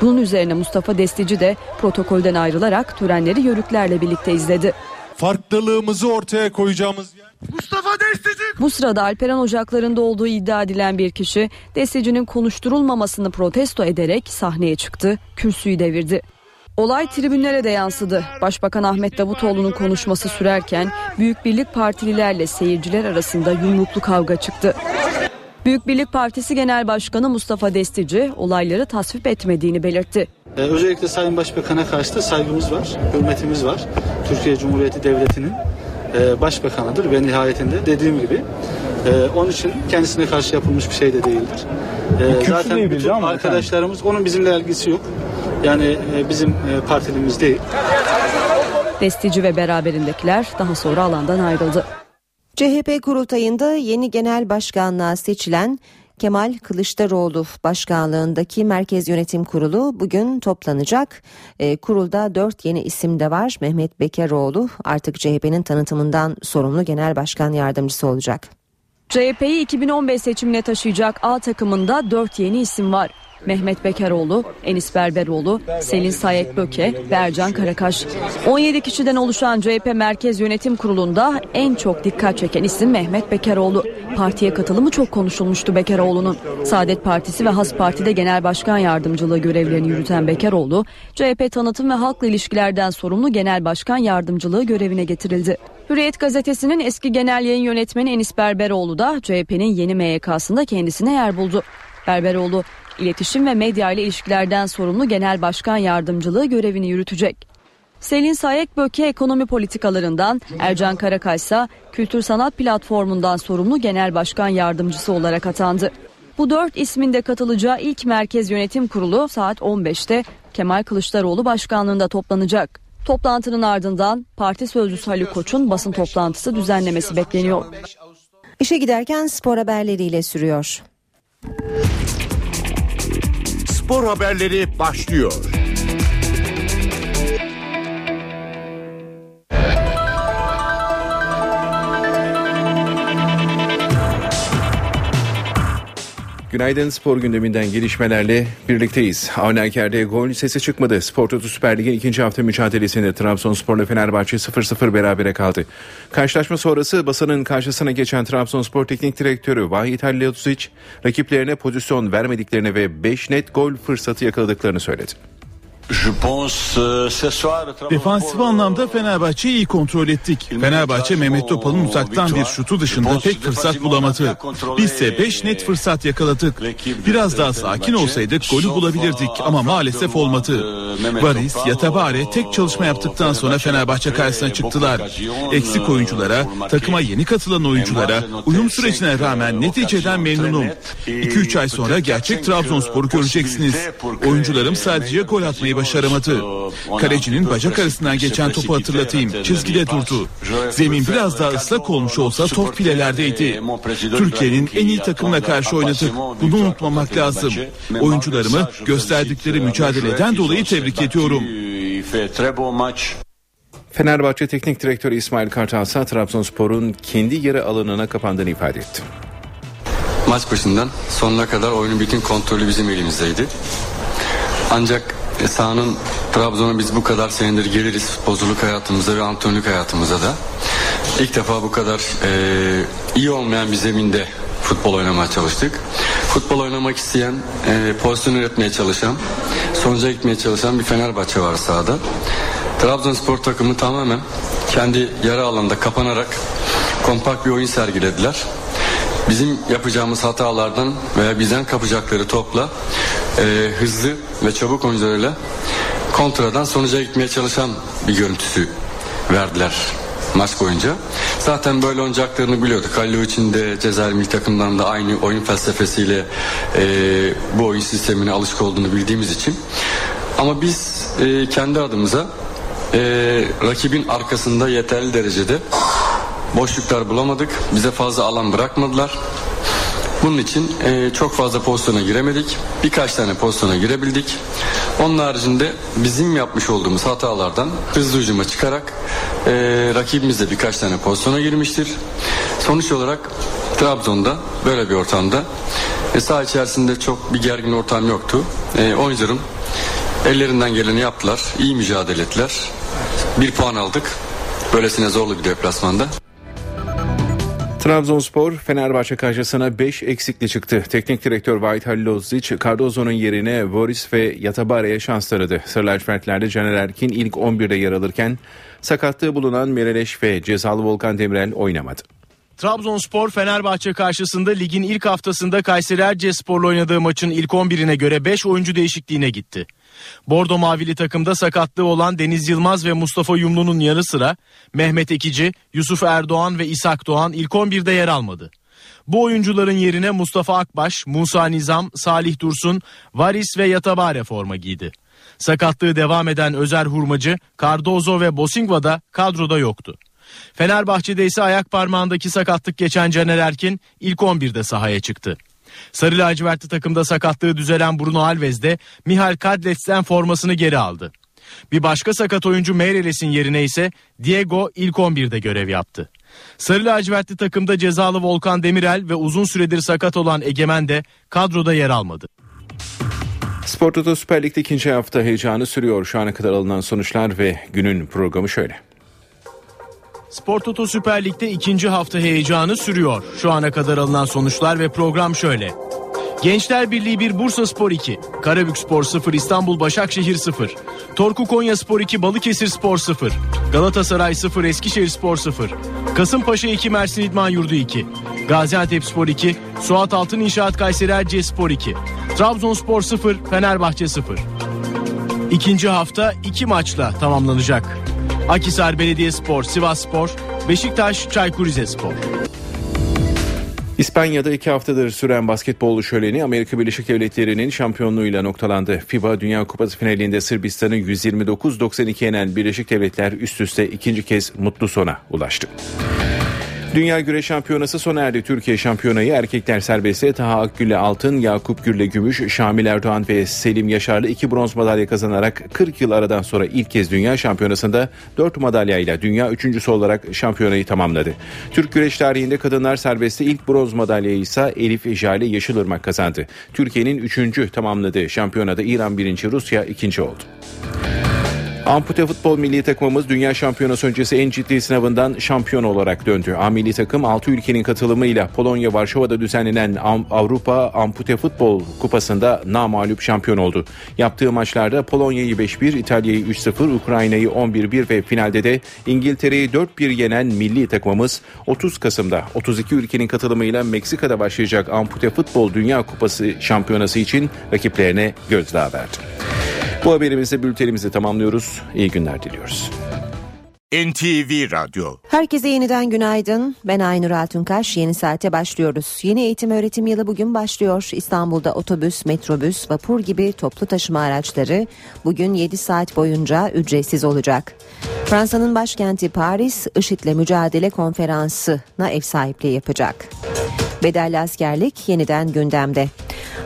Bunun üzerine Mustafa Destici de protokolden ayrılarak törenleri yörüklerle birlikte izledi. Farklılığımızı ortaya koyacağımız Mustafa Destici. Bu sırada Alperen Ocakları'nda olduğu iddia edilen bir kişi Destici'nin konuşturulmamasını protesto ederek sahneye çıktı, kürsüyü devirdi. Olay tribünlere de yansıdı. Başbakan Ahmet Davutoğlu'nun konuşması sürerken Büyük Birlik Partililerle seyirciler arasında yumruklu kavga çıktı. Büyük Birlik Partisi Genel Başkanı Mustafa Destici olayları tasvip etmediğini belirtti. Ee, özellikle Sayın Başbakan'a karşı da saygımız var, hürmetimiz var. Türkiye Cumhuriyeti Devleti'nin e, başbakanıdır ve nihayetinde dediğim gibi e, onun için kendisine karşı yapılmış bir şey de değildir. E, zaten bütün arkadaşlarımız onun bizimle ilgisi yok. Yani e, bizim e, partilimiz değil. Destici ve beraberindekiler daha sonra alandan ayrıldı. CHP kurultayında yeni genel başkanlığa seçilen Kemal Kılıçdaroğlu başkanlığındaki Merkez Yönetim Kurulu bugün toplanacak. E, kurulda dört yeni isim de var. Mehmet Bekeroğlu artık CHP'nin tanıtımından sorumlu genel başkan yardımcısı olacak. CHP'yi 2015 seçimine taşıyacak A takımında dört yeni isim var. Mehmet Bekaroğlu, Enis Berberoğlu, Selin Sayek Böke ve Ercan Karakaş. 17 kişiden oluşan CHP Merkez Yönetim Kurulu'nda en çok dikkat çeken isim Mehmet Bekaroğlu. Partiye katılımı çok konuşulmuştu Bekaroğlu'nun. Saadet Partisi ve Has Parti'de Genel Başkan Yardımcılığı görevlerini yürüten Bekaroğlu, CHP tanıtım ve halkla ilişkilerden sorumlu Genel Başkan Yardımcılığı görevine getirildi. Hürriyet gazetesinin eski genel yayın yönetmeni Enis Berberoğlu da CHP'nin yeni MYK'sında kendisine yer buldu. Berberoğlu İletişim ve medya ile ilişkilerden sorumlu Genel Başkan Yardımcılığı görevini yürütecek. Selin Sayek Böke ekonomi politikalarından, Ercan Karakay ise Kültür Sanat Platformu'ndan sorumlu Genel Başkan Yardımcısı olarak atandı. Bu dört ismin de katılacağı ilk Merkez Yönetim Kurulu saat 15'te Kemal Kılıçdaroğlu başkanlığında toplanacak. Toplantının ardından parti sözcüsü Haluk Koç'un basın toplantısı düzenlemesi bekleniyor. İşe giderken spor haberleriyle sürüyor. Spor haberleri başlıyor. Günaydın spor gündeminden gelişmelerle birlikteyiz. Avni Aker'de gol sesi çıkmadı. Spor Toto Süper Lig'in ikinci hafta mücadelesinde Trabzonspor ile Fenerbahçe 0-0 berabere kaldı. Karşılaşma sonrası basının karşısına geçen Trabzonspor Teknik Direktörü Vahit Halilatuzic rakiplerine pozisyon vermediklerini ve 5 net gol fırsatı yakaladıklarını söyledi. Euh, Defansif anlamda Fenerbahçe'yi iyi kontrol ettik. Fenerbahçe Mehmet Topal'ın uzaktan bir şutu dışında pek fırsat bulamadı. Bizse 5 net fırsat yakaladık. Biraz daha sakin olsaydık golü bulabilirdik ama maalesef olmadı. Varis, Yatabare tek çalışma yaptıktan sonra Fenerbahçe karşısına çıktılar. Eksik oyunculara, takıma yeni katılan oyunculara uyum sürecine rağmen neticeden memnunum. 2-3 ay sonra gerçek Trabzonspor'u göreceksiniz. Oyuncularım sadece gol atmayı başaramadı. Kalecinin bacak arasından geçen topu hatırlatayım. Çizgide durdu. Zemin biraz daha ıslak olmuş olsa top filelerdeydi. Türkiye'nin en iyi takımına karşı oynadık. Bunu unutmamak lazım. Oyuncularımı gösterdikleri mücadeleden dolayı tebrik ediyorum. Fenerbahçe Teknik Direktörü İsmail Kartal ise Trabzonspor'un kendi yarı alanına kapandığını ifade etti. Maç başından sonuna kadar oyunun bütün kontrolü bizim elimizdeydi. Ancak sahanın Trabzon'a biz bu kadar senedir geliriz futbolculuk hayatımıza ve antrenörlük hayatımıza da. İlk defa bu kadar e, iyi olmayan bir zeminde futbol oynamaya çalıştık. Futbol oynamak isteyen, e, pozisyon üretmeye çalışan, sonuca gitmeye çalışan bir Fenerbahçe var sahada. Trabzonspor takımı tamamen kendi yarı alanda kapanarak kompakt bir oyun sergilediler. Bizim yapacağımız hatalardan veya bizden kapacakları topla e, hızlı ve çabuk oyuncularıyla kontradan sonuca gitmeye çalışan bir görüntüsü verdiler maç boyunca. Zaten böyle oynayacaklarını biliyorduk. Halil için de Cezayir milli takımdan da aynı oyun felsefesiyle e, bu oyun sistemine alışık olduğunu bildiğimiz için. Ama biz e, kendi adımıza e, rakibin arkasında yeterli derecede boşluklar bulamadık. Bize fazla alan bırakmadılar. Bunun için e, çok fazla pozisyona giremedik. Birkaç tane pozisyona girebildik. Onun haricinde bizim yapmış olduğumuz hatalardan hızlı hücuma çıkarak e, rakibimiz de birkaç tane pozisyona girmiştir. Sonuç olarak Trabzon'da böyle bir ortamda e, saha içerisinde çok bir gergin ortam yoktu. E, oyuncularım ellerinden geleni yaptılar. İyi mücadele ettiler. Bir puan aldık. Böylesine zorlu bir deplasmanda. Trabzonspor Fenerbahçe karşısına 5 eksikli çıktı. Teknik direktör Vahit Halilovic Cardozo'nun yerine Boris ve Yatabare'ye şans tanıdı. Sarı lacivertlerde Caner Erkin ilk 11'de yer alırken sakatlığı bulunan Mereleş ve cezalı Volkan Demirel oynamadı. Trabzonspor Fenerbahçe karşısında ligin ilk haftasında Kayseri Ercespor'la oynadığı maçın ilk 11'ine göre 5 oyuncu değişikliğine gitti. Bordo Mavili takımda sakatlığı olan Deniz Yılmaz ve Mustafa Yumlu'nun yanı sıra Mehmet Ekici, Yusuf Erdoğan ve İshak Doğan ilk 11'de yer almadı. Bu oyuncuların yerine Mustafa Akbaş, Musa Nizam, Salih Dursun, Varis ve Yatabare forma giydi. Sakatlığı devam eden Özer Hurmacı, Cardozo ve Bosingva da kadroda yoktu. Fenerbahçe'de ise ayak parmağındaki sakatlık geçen Caner Erkin ilk 11'de sahaya çıktı. Sarı lacivertli takımda sakatlığı düzelen Bruno Alves de Mihal Kadlets'ten formasını geri aldı. Bir başka sakat oyuncu Meireles'in yerine ise Diego ilk 11'de görev yaptı. Sarı lacivertli takımda cezalı Volkan Demirel ve uzun süredir sakat olan Egemen de kadroda yer almadı. Spor Toto Süper Lig'de ikinci hafta heyecanı sürüyor. Şu ana kadar alınan sonuçlar ve günün programı şöyle. Spor Toto Süper Lig'de ikinci hafta heyecanı sürüyor. Şu ana kadar alınan sonuçlar ve program şöyle. Gençler Birliği 1 Bursa Spor 2, Karabük Spor 0 İstanbul Başakşehir 0, Torku Konya Spor 2 Balıkesir Spor 0, Galatasaray 0 Eskişehir Spor 0, Kasımpaşa 2 Mersin İdman Yurdu 2, Gaziantep Spor 2, Suat Altın İnşaat Kayseri Erciyes Spor 2, Trabzonspor 0 Fenerbahçe 0. İkinci hafta iki maçla tamamlanacak. Akisar Belediyespor, Sivas Spor, Beşiktaş, Çaykur Rizespor. İspanya'da iki haftadır süren basketbol şöleni Amerika Birleşik Devletleri'nin şampiyonluğuyla noktalandı. FIBA Dünya Kupası finalinde Sırbistan'ı 129-92 yenen Birleşik Devletler üst üste ikinci kez mutlu sona ulaştı. Dünya Güreş Şampiyonası sona erdi. Türkiye şampiyonayı erkekler serbestte Taha Akgül'le altın, Yakup Gür'le gümüş, Şamil Erdoğan ve Selim Yaşarlı iki bronz madalya kazanarak 40 yıl aradan sonra ilk kez Dünya Şampiyonası'nda 4 madalyayla dünya üçüncüsü olarak şampiyonayı tamamladı. Türk güreş tarihinde kadınlar serbestte ilk bronz madalyayı ise Elif Jale Yeşilırmak kazandı. Türkiye'nin üçüncü tamamladığı şampiyonada İran birinci, Rusya ikinci oldu. Ampute futbol milli takımımız Dünya Şampiyonası öncesi en ciddi sınavından şampiyon olarak döndü. A milli takım 6 ülkenin katılımıyla Polonya Varşova'da düzenlenen Avrupa Ampute Futbol Kupası'nda namalup şampiyon oldu. Yaptığı maçlarda Polonya'yı 5-1, İtalya'yı 3-0, Ukrayna'yı 11-1 ve finalde de İngiltere'yi 4-1 yenen milli takımımız 30 Kasım'da 32 ülkenin katılımıyla Meksika'da başlayacak Ampute Futbol Dünya Kupası şampiyonası için rakiplerine gözdağı verdi. Bu haberimizle bültenimizi tamamlıyoruz. İyi günler diliyoruz. NTV Radyo. Herkese yeniden günaydın. Ben Aynur Altunkaş. Yeni saate başlıyoruz. Yeni eğitim öğretim yılı bugün başlıyor. İstanbul'da otobüs, metrobüs, vapur gibi toplu taşıma araçları bugün 7 saat boyunca ücretsiz olacak. Fransa'nın başkenti Paris, IŞİD'le mücadele konferansına ev sahipliği yapacak. Bedelli askerlik yeniden gündemde.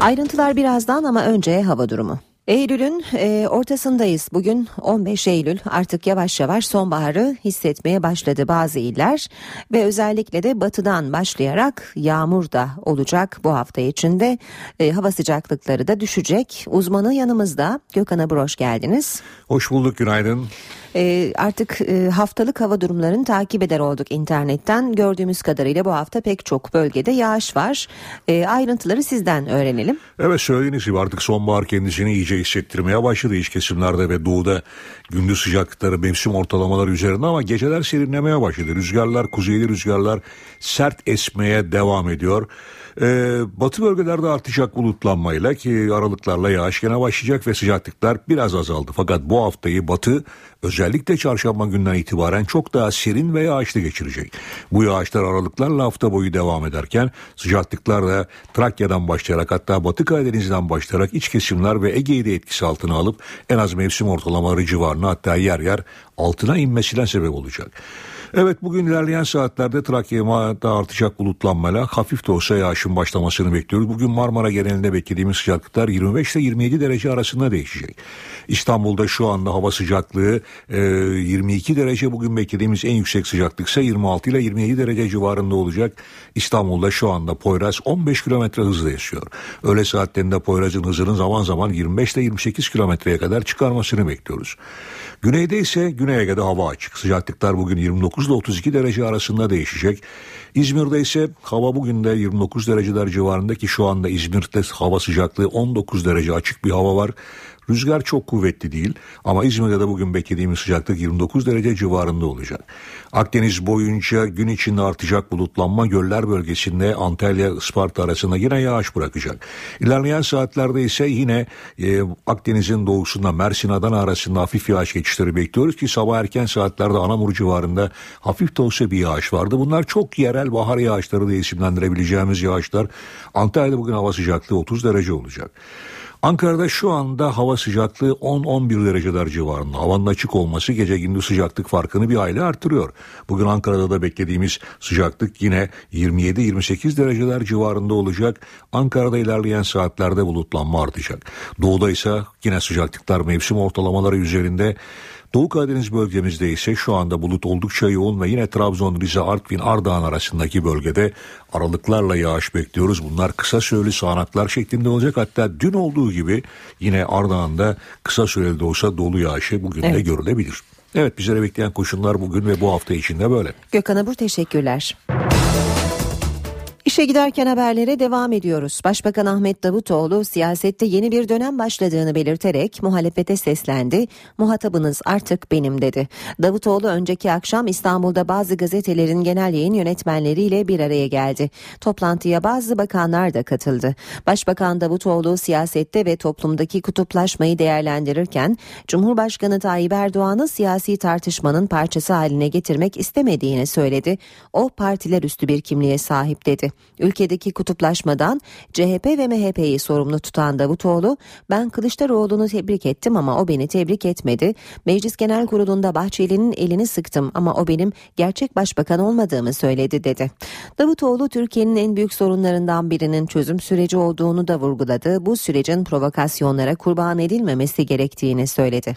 Ayrıntılar birazdan ama önce hava durumu. Eylül'ün e, ortasındayız. Bugün 15 Eylül artık yavaş yavaş sonbaharı hissetmeye başladı bazı iller ve özellikle de batıdan başlayarak yağmur da olacak bu hafta içinde. E, hava sıcaklıkları da düşecek. Uzmanı yanımızda Gökhan Abur hoş geldiniz. Hoş bulduk günaydın. E, artık e, haftalık hava durumlarını takip eder olduk internetten. Gördüğümüz kadarıyla bu hafta pek çok bölgede yağış var. E, ayrıntıları sizden öğrenelim. Evet söylediğiniz gibi artık sonbahar kendisini iyice hissettirmeye başladı iç kesimlerde ve doğuda gündüz sıcaklıkları mevsim ortalamaları üzerinde ama geceler serinlemeye başladı. Rüzgarlar, kuzeyli rüzgarlar sert esmeye devam ediyor. Ee, batı bölgelerde artacak bulutlanmayla ki aralıklarla yağış gene başlayacak ve sıcaklıklar biraz azaldı. Fakat bu haftayı batı özellikle çarşamba günden itibaren çok daha serin ve yağışlı geçirecek. Bu yağışlar aralıklarla hafta boyu devam ederken sıcaklıklar da Trakya'dan başlayarak hatta Batı Karadeniz'den başlayarak iç kesimler ve Ege'yi de etkisi altına alıp en az mevsim ortalamaları civarına hatta yer yer altına inmesine sebep olacak. Evet bugün ilerleyen saatlerde Trakya'da artacak bulutlanmayla hafif de olsa yağışın başlamasını bekliyoruz. Bugün Marmara genelinde beklediğimiz sıcaklıklar 25 ile 27 derece arasında değişecek. İstanbul'da şu anda hava sıcaklığı e, 22 derece bugün beklediğimiz en yüksek sıcaklık ise 26 ile 27 derece civarında olacak. İstanbul'da şu anda Poyraz 15 kilometre hızla yaşıyor. Öğle saatlerinde Poyraz'ın hızının zaman zaman 25 ile 28 kilometreye kadar çıkarmasını bekliyoruz. Güneyde ise Güney Ege'de hava açık. Sıcaklıklar bugün 29 ile 32 derece arasında değişecek. İzmir'de ise hava bugün de 29 dereceler civarında ki şu anda İzmir'de hava sıcaklığı 19 derece açık bir hava var. Rüzgar çok kuvvetli değil ama İzmir'de de bugün beklediğimiz sıcaklık 29 derece civarında olacak. Akdeniz boyunca gün içinde artacak bulutlanma göller bölgesinde Antalya Isparta arasında yine yağış bırakacak. İlerleyen saatlerde ise yine e, Akdeniz'in doğusunda Mersin Adana arasında hafif yağış geçişleri bekliyoruz ki sabah erken saatlerde Anamur civarında hafif de olsa bir yağış vardı. Bunlar çok yerel bahar yağışları da isimlendirebileceğimiz yağışlar. Antalya'da bugün hava sıcaklığı 30 derece olacak. Ankara'da şu anda hava sıcaklığı 10-11 dereceler civarında. Havanın açık olması gece gündüz sıcaklık farkını bir aile artırıyor. Bugün Ankara'da da beklediğimiz sıcaklık yine 27-28 dereceler civarında olacak. Ankara'da ilerleyen saatlerde bulutlanma artacak. Doğuda ise yine sıcaklıklar mevsim ortalamaları üzerinde Doğu Karadeniz bölgemizde ise şu anda bulut oldukça yoğun ve yine Trabzon, Rize, Artvin, Ardahan arasındaki bölgede aralıklarla yağış bekliyoruz. Bunlar kısa süreli sağanaklar şeklinde olacak. Hatta dün olduğu gibi yine Ardahan'da kısa süreli de olsa dolu yağışı bugün evet. de görülebilir. Evet bizlere bekleyen koşullar bugün ve bu hafta içinde böyle. Gökhan Abur teşekkürler. İşe giderken haberlere devam ediyoruz. Başbakan Ahmet Davutoğlu siyasette yeni bir dönem başladığını belirterek muhalefete seslendi. Muhatabınız artık benim dedi. Davutoğlu önceki akşam İstanbul'da bazı gazetelerin genel yayın yönetmenleriyle bir araya geldi. Toplantıya bazı bakanlar da katıldı. Başbakan Davutoğlu siyasette ve toplumdaki kutuplaşmayı değerlendirirken Cumhurbaşkanı Tayyip Erdoğan'ı siyasi tartışmanın parçası haline getirmek istemediğini söyledi. O partiler üstü bir kimliğe sahip dedi. Ülkedeki kutuplaşmadan CHP ve MHP'yi sorumlu tutan Davutoğlu, ben Kılıçdaroğlu'nu tebrik ettim ama o beni tebrik etmedi. Meclis Genel Kurulu'nda Bahçeli'nin elini sıktım ama o benim gerçek başbakan olmadığımı söyledi dedi. Davutoğlu Türkiye'nin en büyük sorunlarından birinin çözüm süreci olduğunu da vurguladı. Bu sürecin provokasyonlara kurban edilmemesi gerektiğini söyledi.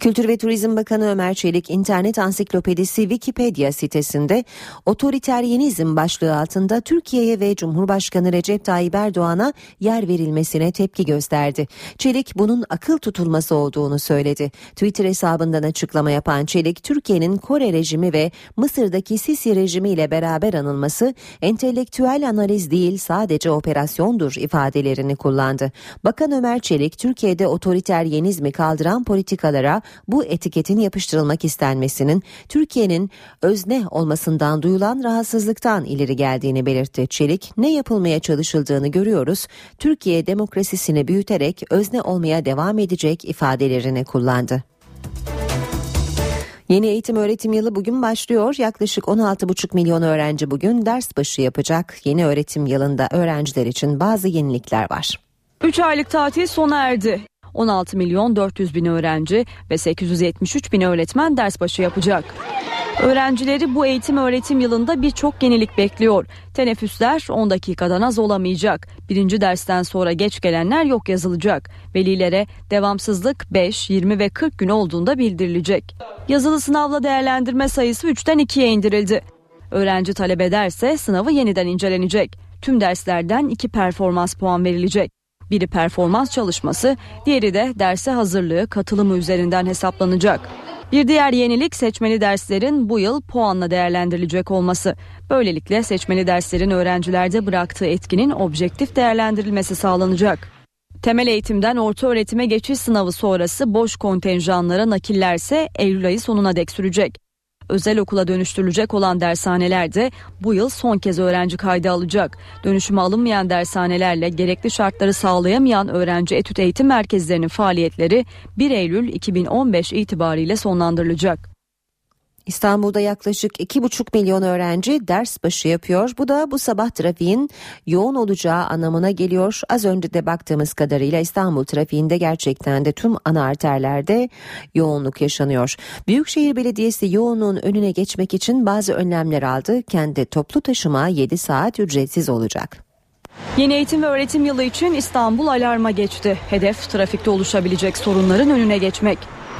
Kültür ve Turizm Bakanı Ömer Çelik internet ansiklopedisi Wikipedia sitesinde otoriteryenizm başlığı altında Türkiye'ye ve Cumhurbaşkanı Recep Tayyip Erdoğan'a yer verilmesine tepki gösterdi. Çelik bunun akıl tutulması olduğunu söyledi. Twitter hesabından açıklama yapan Çelik, Türkiye'nin Kore rejimi ve Mısır'daki Sisi rejimi ile beraber anılması entelektüel analiz değil sadece operasyondur ifadelerini kullandı. Bakan Ömer Çelik, Türkiye'de otoriteryenizmi kaldıran politikalara bu etiketin yapıştırılmak istenmesinin Türkiye'nin özne olmasından duyulan rahatsızlıktan ileri geldiğini belirtti. Çelik ne yapılmaya çalışıldığını görüyoruz. Türkiye demokrasisini büyüterek özne olmaya devam edecek ifadelerini kullandı. Yeni eğitim öğretim yılı bugün başlıyor. Yaklaşık 16,5 milyon öğrenci bugün ders başı yapacak. Yeni öğretim yılında öğrenciler için bazı yenilikler var. 3 aylık tatil sona erdi. 16 milyon 400 bin öğrenci ve 873 bin öğretmen ders başı yapacak. Öğrencileri bu eğitim öğretim yılında birçok yenilik bekliyor. Teneffüsler 10 dakikadan az olamayacak. Birinci dersten sonra geç gelenler yok yazılacak. Velilere devamsızlık 5, 20 ve 40 gün olduğunda bildirilecek. Yazılı sınavla değerlendirme sayısı 3'ten 2'ye indirildi. Öğrenci talep ederse sınavı yeniden incelenecek. Tüm derslerden 2 performans puan verilecek. Biri performans çalışması, diğeri de derse hazırlığı, katılımı üzerinden hesaplanacak. Bir diğer yenilik seçmeli derslerin bu yıl puanla değerlendirilecek olması. Böylelikle seçmeli derslerin öğrencilerde bıraktığı etkinin objektif değerlendirilmesi sağlanacak. Temel eğitimden orta öğretime geçiş sınavı sonrası boş kontenjanlara nakillerse Eylül ayı sonuna dek sürecek. Özel okula dönüştürülecek olan dershaneler de bu yıl son kez öğrenci kaydı alacak. Dönüşüme alınmayan dershanelerle gerekli şartları sağlayamayan öğrenci etüt eğitim merkezlerinin faaliyetleri 1 Eylül 2015 itibariyle sonlandırılacak. İstanbul'da yaklaşık 2,5 milyon öğrenci ders başı yapıyor. Bu da bu sabah trafiğin yoğun olacağı anlamına geliyor. Az önce de baktığımız kadarıyla İstanbul trafiğinde gerçekten de tüm ana arterlerde yoğunluk yaşanıyor. Büyükşehir Belediyesi yoğunluğun önüne geçmek için bazı önlemler aldı. Kendi toplu taşıma 7 saat ücretsiz olacak. Yeni eğitim ve öğretim yılı için İstanbul alarma geçti. Hedef trafikte oluşabilecek sorunların önüne geçmek.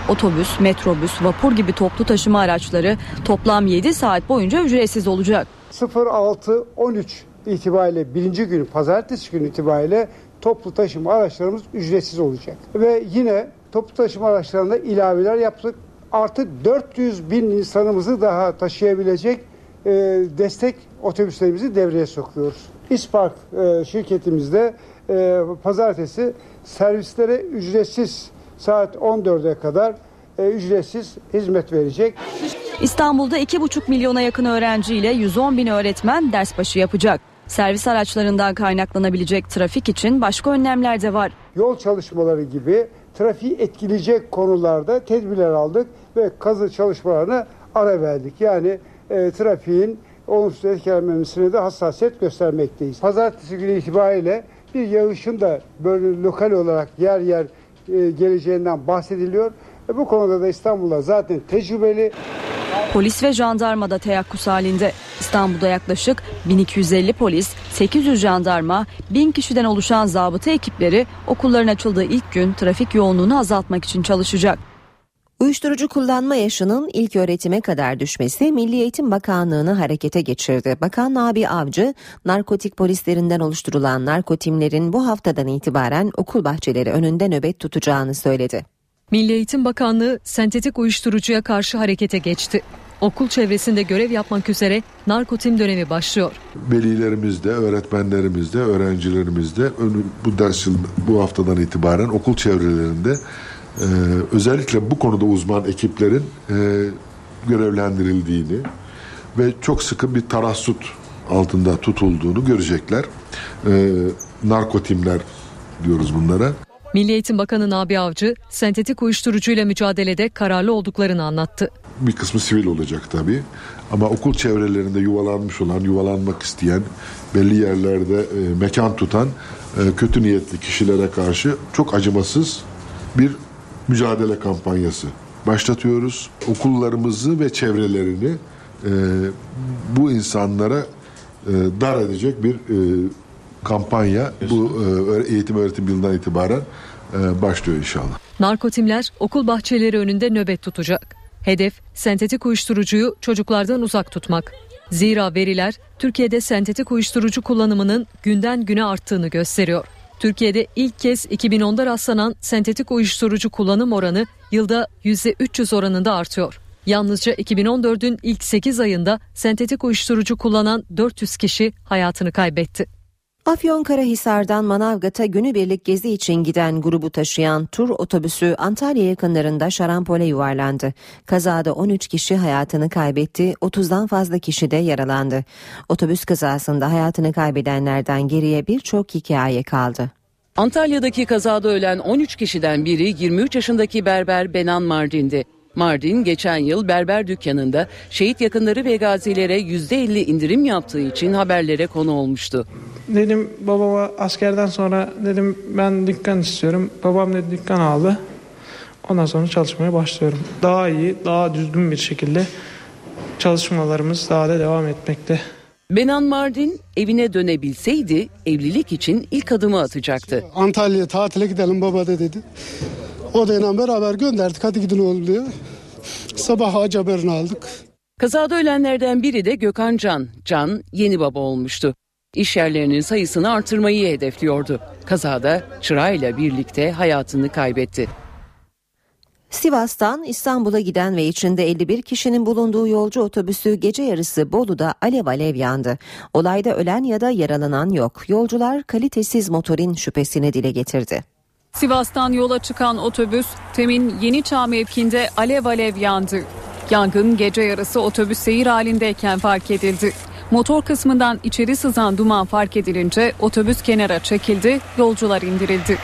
Otobüs, metrobüs, vapur gibi toplu taşıma araçları toplam 7 saat boyunca ücretsiz olacak. 06-13 itibariyle birinci günü pazartesi günü itibariyle toplu taşıma araçlarımız ücretsiz olacak. Ve yine toplu taşıma araçlarında ilaveler yaptık. Artı 400 bin insanımızı daha taşıyabilecek e, destek otobüslerimizi devreye sokuyoruz. İspark e, şirketimizde e, pazartesi servislere ücretsiz saat 14'e kadar e, ücretsiz hizmet verecek. İstanbul'da 2,5 milyona yakın öğrenciyle 110 bin öğretmen ders başı yapacak. Servis araçlarından kaynaklanabilecek trafik için başka önlemler de var. Yol çalışmaları gibi trafiği etkileyecek konularda tedbirler aldık ve kazı çalışmalarına ara verdik. Yani e, trafiğin olumsuz etkilenmemesine de hassasiyet göstermekteyiz. Pazartesi günü itibariyle bir yağışın da böyle lokal olarak yer yer geleceğinden bahsediliyor. E, bu konuda da İstanbul'da zaten tecrübeli. Polis ve jandarma da teyakkuz halinde. İstanbul'da yaklaşık 1250 polis, 800 jandarma, 1000 kişiden oluşan zabıta ekipleri okulların açıldığı ilk gün trafik yoğunluğunu azaltmak için çalışacak. Uyuşturucu kullanma yaşının ilk öğretime kadar düşmesi Milli Eğitim Bakanlığı'nı harekete geçirdi. Bakan Nabi Avcı, narkotik polislerinden oluşturulan narkotimlerin bu haftadan itibaren okul bahçeleri önünde nöbet tutacağını söyledi. Milli Eğitim Bakanlığı sentetik uyuşturucuya karşı harekete geçti. Okul çevresinde görev yapmak üzere narkotim dönemi başlıyor. Velilerimiz de, öğretmenlerimiz de, öğrencilerimiz de bu ders yıl, bu haftadan itibaren okul çevrelerinde ee, özellikle bu konuda uzman ekiplerin e, görevlendirildiğini ve çok sıkı bir tarassut altında tutulduğunu görecekler. Ee, narkotimler diyoruz bunlara. Milli Eğitim Bakanı Nabi Avcı sentetik uyuşturucuyla mücadelede kararlı olduklarını anlattı. Bir kısmı sivil olacak tabii ama okul çevrelerinde yuvalanmış olan, yuvalanmak isteyen, belli yerlerde e, mekan tutan e, kötü niyetli kişilere karşı çok acımasız bir mücadele kampanyası başlatıyoruz. Okullarımızı ve çevrelerini e, bu insanlara e, dar edecek bir e, kampanya bu e, eğitim öğretim yılından itibaren e, başlıyor inşallah. Narkotimler okul bahçeleri önünde nöbet tutacak. Hedef sentetik uyuşturucuyu çocuklardan uzak tutmak. Zira veriler Türkiye'de sentetik uyuşturucu kullanımının günden güne arttığını gösteriyor. Türkiye'de ilk kez 2010'da rastlanan sentetik uyuşturucu kullanım oranı yılda %300 oranında artıyor. Yalnızca 2014'ün ilk 8 ayında sentetik uyuşturucu kullanan 400 kişi hayatını kaybetti. Afyonkarahisar'dan Manavgat'a günübirlik gezi için giden grubu taşıyan tur otobüsü Antalya yakınlarında şarampole yuvarlandı. Kazada 13 kişi hayatını kaybetti, 30'dan fazla kişi de yaralandı. Otobüs kazasında hayatını kaybedenlerden geriye birçok hikaye kaldı. Antalya'daki kazada ölen 13 kişiden biri 23 yaşındaki berber Benan Mardin'di. Mardin geçen yıl berber dükkanında şehit yakınları ve gazilere %50 indirim yaptığı için haberlere konu olmuştu. Dedim babama askerden sonra dedim ben dükkan istiyorum. Babam dedi dükkan aldı. Ondan sonra çalışmaya başlıyorum. Daha iyi, daha düzgün bir şekilde çalışmalarımız daha da devam etmekte. Benan Mardin evine dönebilseydi evlilik için ilk adımı atacaktı. Antalya'ya tatile gidelim baba da dedi. O da beraber gönderdik hadi gidin oğlum diye. Sabah acı haberini aldık. Kazada ölenlerden biri de Gökhan Can. Can yeni baba olmuştu. İş yerlerinin sayısını artırmayı hedefliyordu. Kazada çırağıyla birlikte hayatını kaybetti. Sivas'tan İstanbul'a giden ve içinde 51 kişinin bulunduğu yolcu otobüsü gece yarısı Bolu'da alev alev yandı. Olayda ölen ya da yaralanan yok. Yolcular kalitesiz motorin şüphesini dile getirdi. Sivas'tan yola çıkan otobüs Temin Yeni Çağ mevkinde alev alev yandı. Yangın gece yarısı otobüs seyir halindeyken fark edildi. Motor kısmından içeri sızan duman fark edilince otobüs kenara çekildi, yolcular indirildi.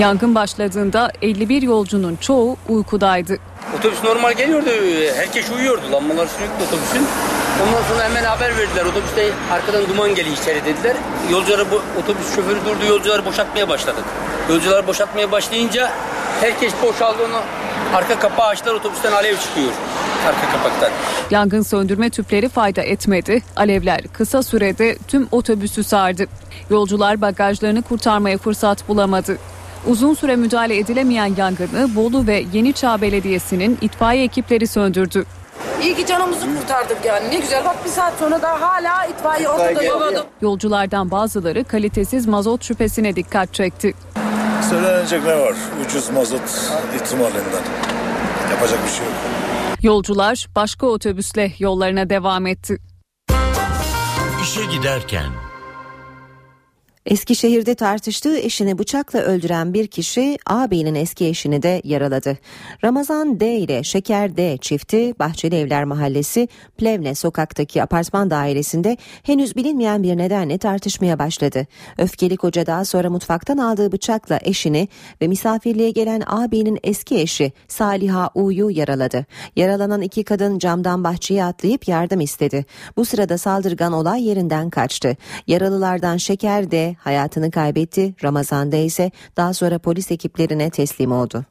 Yangın başladığında 51 yolcunun çoğu uykudaydı. Otobüs normal geliyordu. Herkes uyuyordu. Lambalar sürekli otobüsün. Ondan sonra hemen haber verdiler. Otobüste arkadan duman geliyor içeri dediler. Yolcuları bu otobüs şoförü durdu. Yolcuları boşaltmaya başladık. Yolcular boşaltmaya başlayınca herkes boşaldı. Arka kapağı açtılar otobüsten alev çıkıyor. Arka kapaktan. Yangın söndürme tüpleri fayda etmedi. Alevler kısa sürede tüm otobüsü sardı. Yolcular bagajlarını kurtarmaya fırsat bulamadı. Uzun süre müdahale edilemeyen yangını Bolu ve Yeniçağ Belediyesi'nin itfaiye ekipleri söndürdü. İyi ki canımızı kurtardık yani. Ne güzel bak bir saat sonra da hala itfaiye ortada yok. Yolculardan bazıları kalitesiz mazot şüphesine dikkat çekti. Söylenecek ne var? Ucuz mazot ihtimalinden. Yapacak bir şey yok. Yolcular başka otobüsle yollarına devam etti. İşe giderken Eskişehir'de tartıştığı eşini bıçakla öldüren bir kişi ağabeyinin eski eşini de yaraladı. Ramazan D ile Şeker D çifti Bahçeli Evler Mahallesi Plevne sokaktaki apartman dairesinde henüz bilinmeyen bir nedenle tartışmaya başladı. Öfkeli koca daha sonra mutfaktan aldığı bıçakla eşini ve misafirliğe gelen ağabeyinin eski eşi Saliha U'yu yaraladı. Yaralanan iki kadın camdan bahçeye atlayıp yardım istedi. Bu sırada saldırgan olay yerinden kaçtı. Yaralılardan Şeker D hayatını kaybetti. Ramazan'da ise daha sonra polis ekiplerine teslim oldu.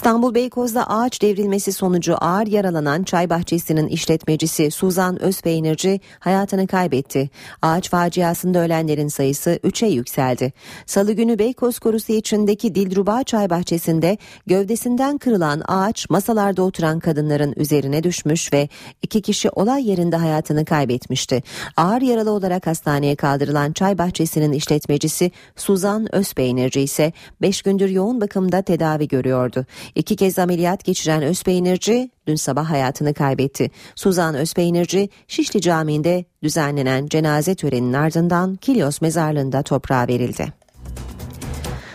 İstanbul Beykoz'da ağaç devrilmesi sonucu ağır yaralanan çay bahçesinin işletmecisi Suzan Özpeynirci hayatını kaybetti. Ağaç faciasında ölenlerin sayısı 3'e yükseldi. Salı günü Beykoz korusu içindeki Dilruba çay bahçesinde gövdesinden kırılan ağaç masalarda oturan kadınların üzerine düşmüş ve iki kişi olay yerinde hayatını kaybetmişti. Ağır yaralı olarak hastaneye kaldırılan çay bahçesinin işletmecisi Suzan Özpeynirci ise 5 gündür yoğun bakımda tedavi görüyordu. İki kez ameliyat geçiren Özpeynirci dün sabah hayatını kaybetti. Suzan Özpeynirci Şişli Camii'nde düzenlenen cenaze töreninin ardından Kilyos mezarlığında toprağa verildi.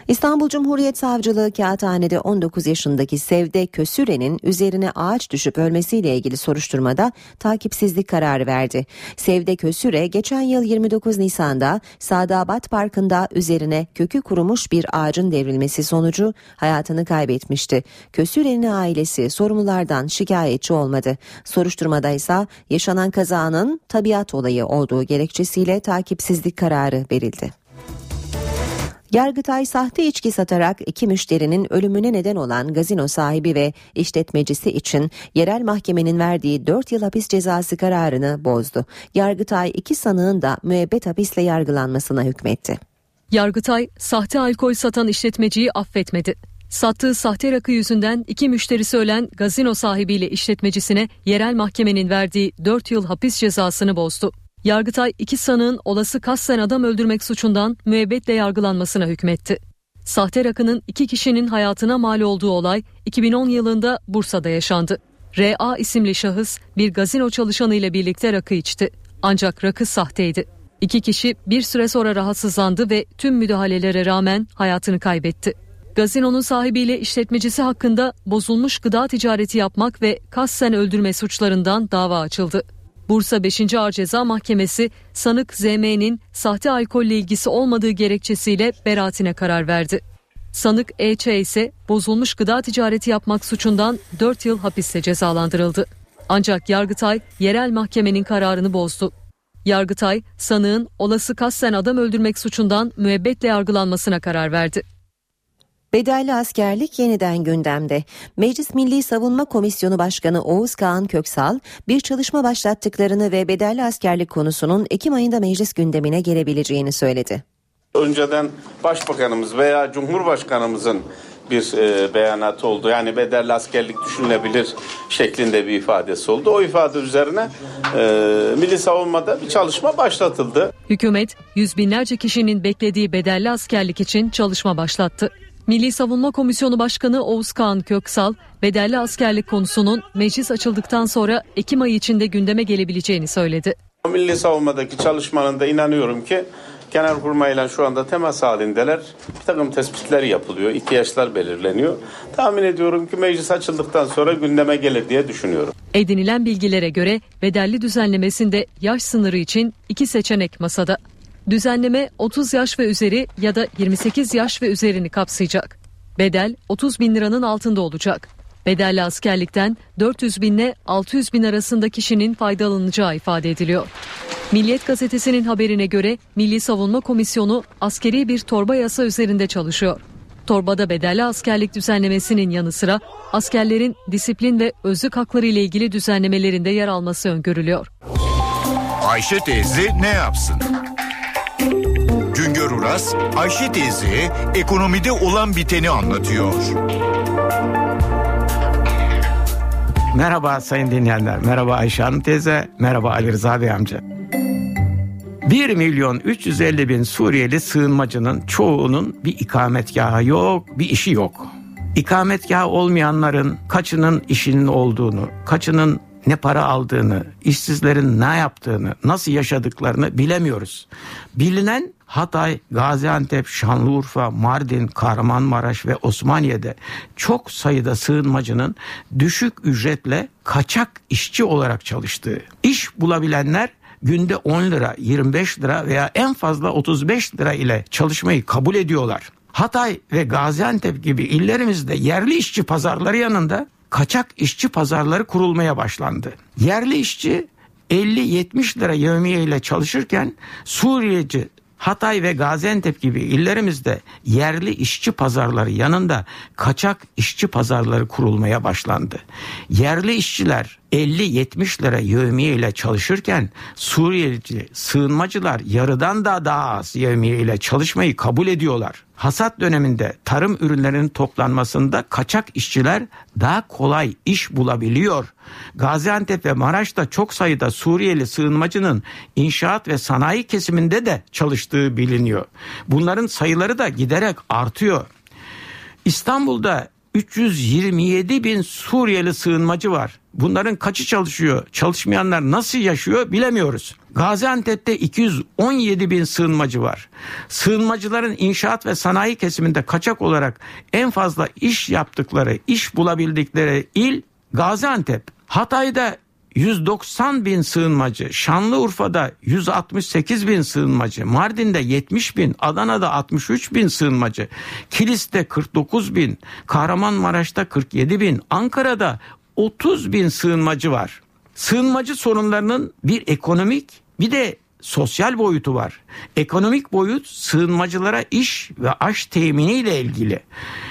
İstanbul Cumhuriyet Savcılığı Kağıthane'de 19 yaşındaki Sevde Kösüre'nin üzerine ağaç düşüp ölmesiyle ilgili soruşturmada takipsizlik kararı verdi. Sevde Kösüre geçen yıl 29 Nisan'da Sadabat Parkı'nda üzerine kökü kurumuş bir ağacın devrilmesi sonucu hayatını kaybetmişti. Kösüre'nin ailesi sorumlulardan şikayetçi olmadı. Soruşturmada ise yaşanan kazanın tabiat olayı olduğu gerekçesiyle takipsizlik kararı verildi. Yargıtay sahte içki satarak iki müşterinin ölümüne neden olan gazino sahibi ve işletmecisi için yerel mahkemenin verdiği 4 yıl hapis cezası kararını bozdu. Yargıtay iki sanığın da müebbet hapisle yargılanmasına hükmetti. Yargıtay sahte alkol satan işletmeciyi affetmedi. Sattığı sahte rakı yüzünden iki müşterisi ölen gazino sahibiyle işletmecisine yerel mahkemenin verdiği 4 yıl hapis cezasını bozdu. Yargıtay iki sanığın olası kasten adam öldürmek suçundan müebbetle yargılanmasına hükmetti. Sahte rakının iki kişinin hayatına mal olduğu olay 2010 yılında Bursa'da yaşandı. R.A. isimli şahıs bir gazino çalışanı ile birlikte rakı içti. Ancak rakı sahteydi. İki kişi bir süre sonra rahatsızlandı ve tüm müdahalelere rağmen hayatını kaybetti. Gazinonun sahibiyle işletmecisi hakkında bozulmuş gıda ticareti yapmak ve kasten öldürme suçlarından dava açıldı. Bursa 5. Ağır Ceza Mahkemesi sanık ZM'nin sahte alkolle ilgisi olmadığı gerekçesiyle beraatine karar verdi. Sanık EÇ ise bozulmuş gıda ticareti yapmak suçundan 4 yıl hapiste cezalandırıldı. Ancak Yargıtay yerel mahkemenin kararını bozdu. Yargıtay sanığın olası kasten adam öldürmek suçundan müebbetle yargılanmasına karar verdi. Bedelli askerlik yeniden gündemde. Meclis Milli Savunma Komisyonu Başkanı Oğuz Kağan Köksal bir çalışma başlattıklarını ve bedelli askerlik konusunun Ekim ayında meclis gündemine gelebileceğini söyledi. Önceden Başbakanımız veya Cumhurbaşkanımızın bir e, beyanatı oldu. Yani bedelli askerlik düşünülebilir şeklinde bir ifadesi oldu. O ifade üzerine e, Milli Savunma'da bir çalışma başlatıldı. Hükümet yüz binlerce kişinin beklediği bedelli askerlik için çalışma başlattı. Milli Savunma Komisyonu Başkanı Oğuz Kağan Köksal, bedelli askerlik konusunun meclis açıldıktan sonra Ekim ayı içinde gündeme gelebileceğini söyledi. Milli savunmadaki çalışmanın da inanıyorum ki Genelkurmay'la şu anda temas halindeler. Bir takım tespitler yapılıyor, ihtiyaçlar belirleniyor. Tahmin ediyorum ki meclis açıldıktan sonra gündeme gelir diye düşünüyorum. Edinilen bilgilere göre bedelli düzenlemesinde yaş sınırı için iki seçenek masada. Düzenleme 30 yaş ve üzeri ya da 28 yaş ve üzerini kapsayacak. Bedel 30 bin liranın altında olacak. Bedelli askerlikten 400 bin ile 600 bin arasında kişinin faydalanacağı ifade ediliyor. Milliyet gazetesinin haberine göre Milli Savunma Komisyonu askeri bir torba yasa üzerinde çalışıyor. Torbada bedelli askerlik düzenlemesinin yanı sıra askerlerin disiplin ve özlük hakları ile ilgili düzenlemelerinde yer alması öngörülüyor. Ayşe teyze ne yapsın? Uras, Ayşe teyze ekonomide olan biteni anlatıyor. Merhaba sayın dinleyenler, merhaba Ayşe Hanım teyze, merhaba Ali Rıza Bey amca. 1 milyon 350 bin Suriyeli sığınmacının çoğunun bir ikametgahı yok, bir işi yok. İkametgahı olmayanların kaçının işinin olduğunu, kaçının ne para aldığını, işsizlerin ne yaptığını, nasıl yaşadıklarını bilemiyoruz. Bilinen Hatay, Gaziantep, Şanlıurfa, Mardin, Kahramanmaraş ve Osmaniye'de çok sayıda sığınmacının düşük ücretle kaçak işçi olarak çalıştığı. İş bulabilenler günde 10 lira, 25 lira veya en fazla 35 lira ile çalışmayı kabul ediyorlar. Hatay ve Gaziantep gibi illerimizde yerli işçi pazarları yanında kaçak işçi pazarları kurulmaya başlandı. Yerli işçi 50-70 lira yevmiye ile çalışırken Suriyeci Hatay ve Gaziantep gibi illerimizde yerli işçi pazarları yanında kaçak işçi pazarları kurulmaya başlandı. Yerli işçiler 50-70 lira yevmiye ile çalışırken Suriyeli sığınmacılar yarıdan da daha az yevmiye ile çalışmayı kabul ediyorlar. Hasat döneminde tarım ürünlerinin toplanmasında kaçak işçiler daha kolay iş bulabiliyor. Gaziantep ve Maraş'ta çok sayıda Suriyeli sığınmacının inşaat ve sanayi kesiminde de çalıştığı biliniyor. Bunların sayıları da giderek artıyor. İstanbul'da 327 bin Suriyeli sığınmacı var. Bunların kaçı çalışıyor? Çalışmayanlar nasıl yaşıyor bilemiyoruz. Gaziantep'te 217 bin sığınmacı var. Sığınmacıların inşaat ve sanayi kesiminde kaçak olarak en fazla iş yaptıkları, iş bulabildikleri il Gaziantep. Hatay'da 190 bin sığınmacı, Şanlıurfa'da 168 bin sığınmacı, Mardin'de 70 bin, Adana'da 63 bin sığınmacı, Kilis'te 49 bin, Kahramanmaraş'ta 47 bin, Ankara'da 30 bin sığınmacı var. Sığınmacı sorunlarının bir ekonomik bir de sosyal boyutu var. Ekonomik boyut sığınmacılara iş ve aş temini ile ilgili.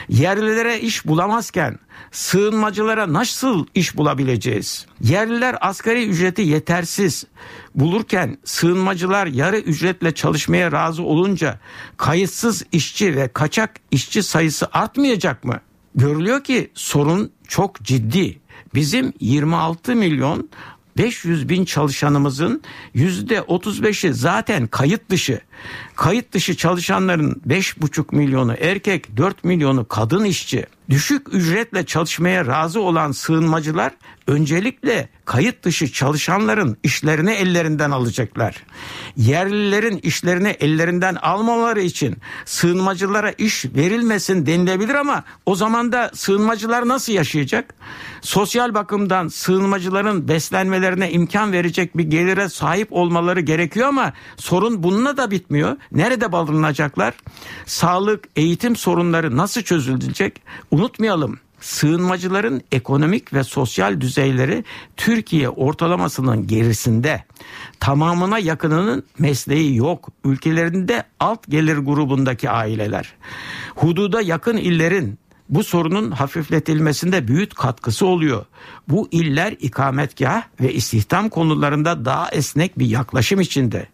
Yerlilere iş bulamazken sığınmacılara nasıl iş bulabileceğiz? Yerliler asgari ücreti yetersiz bulurken sığınmacılar yarı ücretle çalışmaya razı olunca kayıtsız işçi ve kaçak işçi sayısı artmayacak mı? Görülüyor ki sorun çok ciddi. Bizim 26 milyon 500 bin çalışanımızın yüzde 35'i zaten kayıt dışı. Kayıt dışı çalışanların 5,5 milyonu erkek, 4 milyonu kadın işçi. düşük ücretle çalışmaya razı olan sığınmacılar öncelikle kayıt dışı çalışanların işlerini ellerinden alacaklar. Yerlilerin işlerini ellerinden almamaları için sığınmacılara iş verilmesin denilebilir ama o zaman da sığınmacılar nasıl yaşayacak? Sosyal bakımdan sığınmacıların beslenmelerine imkan verecek bir gelire sahip olmaları gerekiyor ama sorun bununla da bitmiyor. Nerede barınacaklar? Sağlık, eğitim sorunları nasıl çözülecek? Unutmayalım sığınmacıların ekonomik ve sosyal düzeyleri Türkiye ortalamasının gerisinde. Tamamına yakınının mesleği yok. Ülkelerinde alt gelir grubundaki aileler. Hududa yakın illerin bu sorunun hafifletilmesinde büyük katkısı oluyor. Bu iller ikametgah ve istihdam konularında daha esnek bir yaklaşım içinde.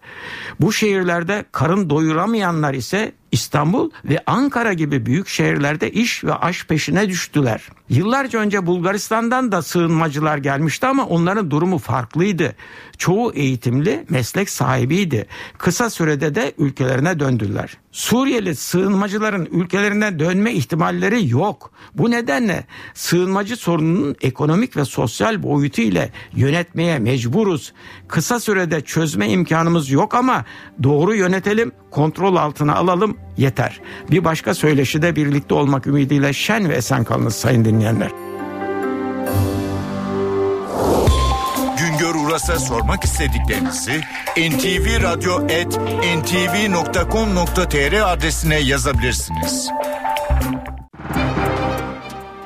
Bu şehirlerde karın doyuramayanlar ise İstanbul ve Ankara gibi büyük şehirlerde iş ve aş peşine düştüler. Yıllarca önce Bulgaristan'dan da sığınmacılar gelmişti ama onların durumu farklıydı. Çoğu eğitimli, meslek sahibiydi. Kısa sürede de ülkelerine döndüler. Suriyeli sığınmacıların ülkelerine dönme ihtimalleri yok. Bu nedenle sığınmacı sorununun ekonomik ve sosyal boyutu ile yönetmeye mecburuz. Kısa sürede çözme imkanımız yok ama doğru yönetelim, kontrol altına alalım yeter. Bir başka söyleşide birlikte olmak ümidiyle şen ve esen kalınız sayın dinleyenler. Güngör Uras'a sormak istediklerinizi ntvradio.ntv.com.tr adresine yazabilirsiniz.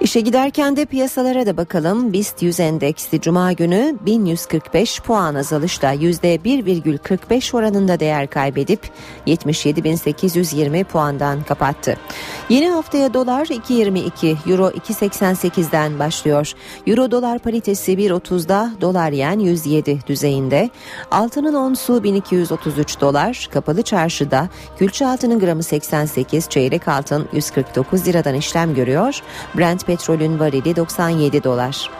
İşe giderken de piyasalara da bakalım. BIST 100 endeksi cuma günü 1145 puan azalışta %1,45 oranında değer kaybedip 77.820 puandan kapattı. Yeni haftaya dolar 2.22, euro 2.88'den başlıyor. Euro dolar paritesi 1.30'da, dolar yen 107 düzeyinde. Altının onsu 1233 dolar, kapalı çarşıda külçe altının gramı 88, çeyrek altın 149 liradan işlem görüyor. Brent petrolün varili 97 dolar.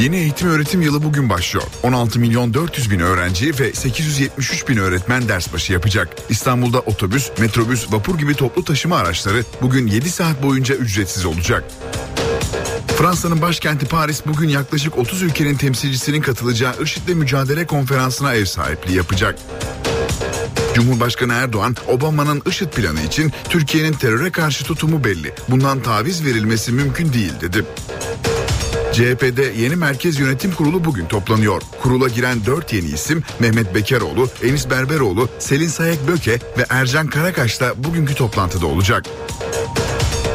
Yeni eğitim öğretim yılı bugün başlıyor. 16 milyon 400 bin öğrenci ve 873 bin öğretmen ders başı yapacak. İstanbul'da otobüs, metrobüs, vapur gibi toplu taşıma araçları bugün 7 saat boyunca ücretsiz olacak. Fransa'nın başkenti Paris bugün yaklaşık 30 ülkenin temsilcisinin katılacağı IŞİD'le mücadele konferansına ev sahipliği yapacak. Cumhurbaşkanı Erdoğan, Obama'nın IŞİD planı için Türkiye'nin teröre karşı tutumu belli. Bundan taviz verilmesi mümkün değil dedi. CHP'de yeni Merkez Yönetim Kurulu bugün toplanıyor. Kurula giren 4 yeni isim Mehmet Bekaroğlu, Enis Berberoğlu, Selin Sayek Böke ve Ercan Karakaş da bugünkü toplantıda olacak.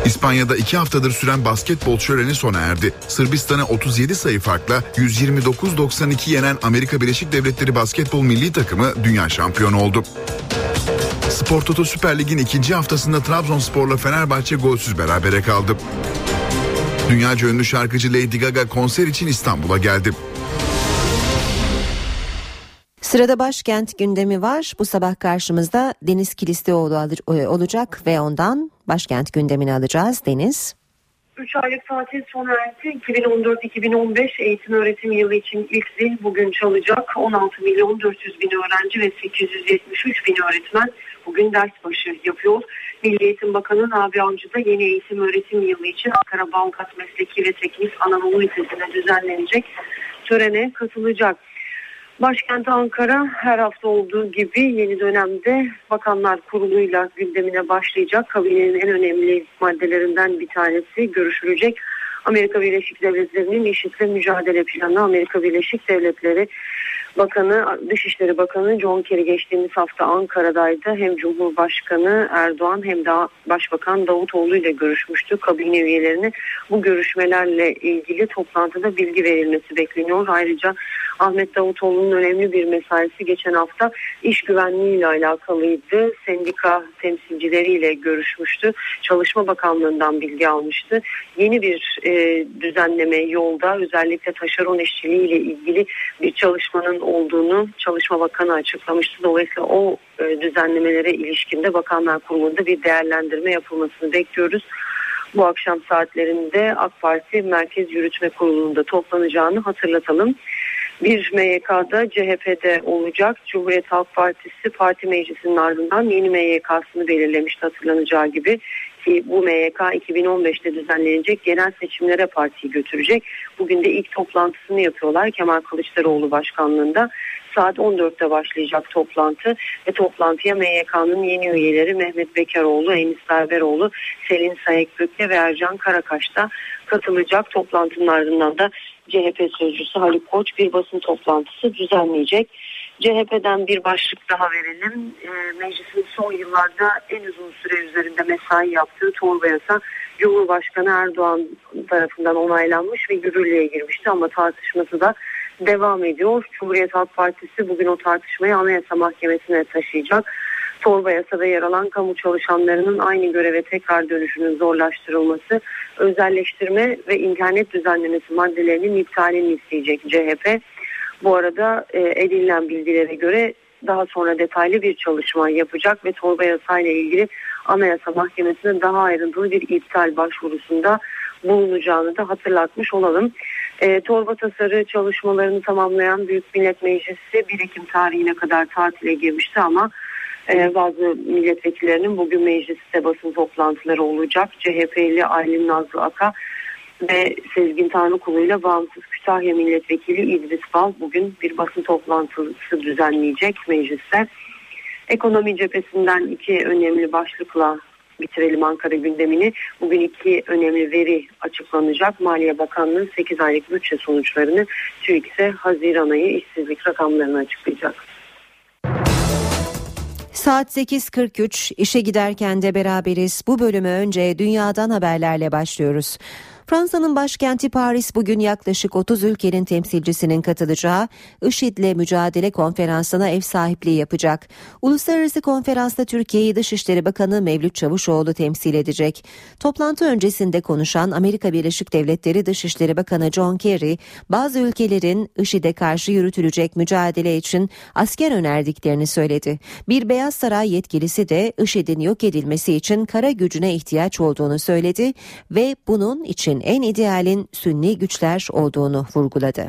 İspanya'da iki haftadır süren basketbol şöleni sona erdi. Sırbistan'ı 37 sayı farkla 129-92 yenen Amerika Birleşik Devletleri basketbol milli takımı dünya şampiyonu oldu. Spor Toto Süper Lig'in ikinci haftasında Trabzonspor'la Fenerbahçe golsüz berabere kaldı. Dünyaca ünlü şarkıcı Lady Gaga konser için İstanbul'a geldi. Sırada başkent gündemi var. Bu sabah karşımızda Deniz Kilislioğlu e, olacak ve ondan başkent gündemini alacağız. Deniz. 3 aylık tatil sona erdi. 2014-2015 eğitim öğretim yılı için ilk zil bugün çalacak. 16 milyon 400 bin öğrenci ve 873 bin öğretmen bugün ders başı yapıyor. Milli Eğitim Bakanı Nabi Avcı da yeni eğitim öğretim yılı için Ankara Balgat Mesleki ve Teknik Anadolu Lisesi'ne düzenlenecek törene katılacak. Başkent Ankara her hafta olduğu gibi yeni dönemde Bakanlar Kurulu'yla gündemine başlayacak. Kabinenin en önemli maddelerinden bir tanesi görüşülecek. Amerika Birleşik Devletleri'nin IŞİD'le mücadele planı Amerika Birleşik Devletleri Bakanı, Dışişleri Bakanı John Kerry geçtiğimiz hafta Ankara'daydı. Hem Cumhurbaşkanı Erdoğan hem de Başbakan Davutoğlu ile görüşmüştü. Kabine üyelerini bu görüşmelerle ilgili toplantıda bilgi verilmesi bekleniyor. Ayrıca Ahmet Davutoğlu'nun önemli bir mesaisi geçen hafta iş güvenliği ile alakalıydı. Sendika temsilcileriyle görüşmüştü. Çalışma Bakanlığı'ndan bilgi almıştı. Yeni bir e, düzenleme yolda özellikle taşeron işçiliği ile ilgili bir çalışmanın olduğunu Çalışma Bakanı açıklamıştı. Dolayısıyla o e, düzenlemelere ilişkinde Bakanlar Kurulu'nda bir değerlendirme yapılmasını bekliyoruz. Bu akşam saatlerinde AK Parti Merkez Yürütme Kurulu'nda toplanacağını hatırlatalım. Bir MYK'da CHP'de olacak. Cumhuriyet Halk Partisi parti meclisinin ardından yeni MYK'sını belirlemişti hatırlanacağı gibi ki bu MYK 2015'te düzenlenecek genel seçimlere partiyi götürecek. Bugün de ilk toplantısını yapıyorlar Kemal Kılıçdaroğlu başkanlığında. Saat 14'te başlayacak toplantı ve toplantıya MYK'nın yeni üyeleri Mehmet Bekaroğlu, Enis Berberoğlu, Selin Sayekbökle ve Ercan Karakaş da katılacak. Toplantının ardından da CHP sözcüsü Haluk Koç bir basın toplantısı düzenleyecek. CHP'den bir başlık daha verelim. E, meclisin son yıllarda en uzun süre üzerinde mesai yaptığı torba yasa Cumhurbaşkanı Erdoğan tarafından onaylanmış ve yürürlüğe girmişti ama tartışması da devam ediyor. Cumhuriyet Halk Partisi bugün o tartışmayı Anayasa Mahkemesi'ne taşıyacak. Torba yasada yer alan kamu çalışanlarının aynı göreve tekrar dönüşünün zorlaştırılması, özelleştirme ve internet düzenlemesi maddelerinin iptalini isteyecek CHP. Bu arada e, edinilen bilgilere göre daha sonra detaylı bir çalışma yapacak ve torba yasayla ilgili Anayasa Mahkemesi'ne daha ayrıntılı bir iptal başvurusunda bulunacağını da hatırlatmış olalım. E, torba tasarı çalışmalarını tamamlayan Büyük Millet Meclisi 1 Ekim tarihine kadar tatile girmişti ama e, bazı milletvekillerinin bugün mecliste basın toplantıları olacak. CHP'li Aylin Nazlı Aka ve Sezgin Tanrıkulu ile bağımsız Kütahya Milletvekili İdris Bal bugün bir basın toplantısı düzenleyecek mecliste. Ekonomi cephesinden iki önemli başlıkla bitirelim Ankara gündemini. Bugün iki önemli veri açıklanacak. Maliye Bakanlığı 8 aylık bütçe sonuçlarını, TÜİK ise Haziran ayı işsizlik rakamlarını açıklayacak. Saat 8.43 işe giderken de beraberiz. Bu bölümü önce dünyadan haberlerle başlıyoruz. Fransa'nın başkenti Paris bugün yaklaşık 30 ülkenin temsilcisinin katılacağı IŞİD'le mücadele konferansına ev sahipliği yapacak. Uluslararası konferansta Türkiye'yi Dışişleri Bakanı Mevlüt Çavuşoğlu temsil edecek. Toplantı öncesinde konuşan Amerika Birleşik Devletleri Dışişleri Bakanı John Kerry, bazı ülkelerin IŞİD'e karşı yürütülecek mücadele için asker önerdiklerini söyledi. Bir Beyaz Saray yetkilisi de IŞİD'in yok edilmesi için kara gücüne ihtiyaç olduğunu söyledi ve bunun için en idealin Sünni güçler olduğunu vurguladı.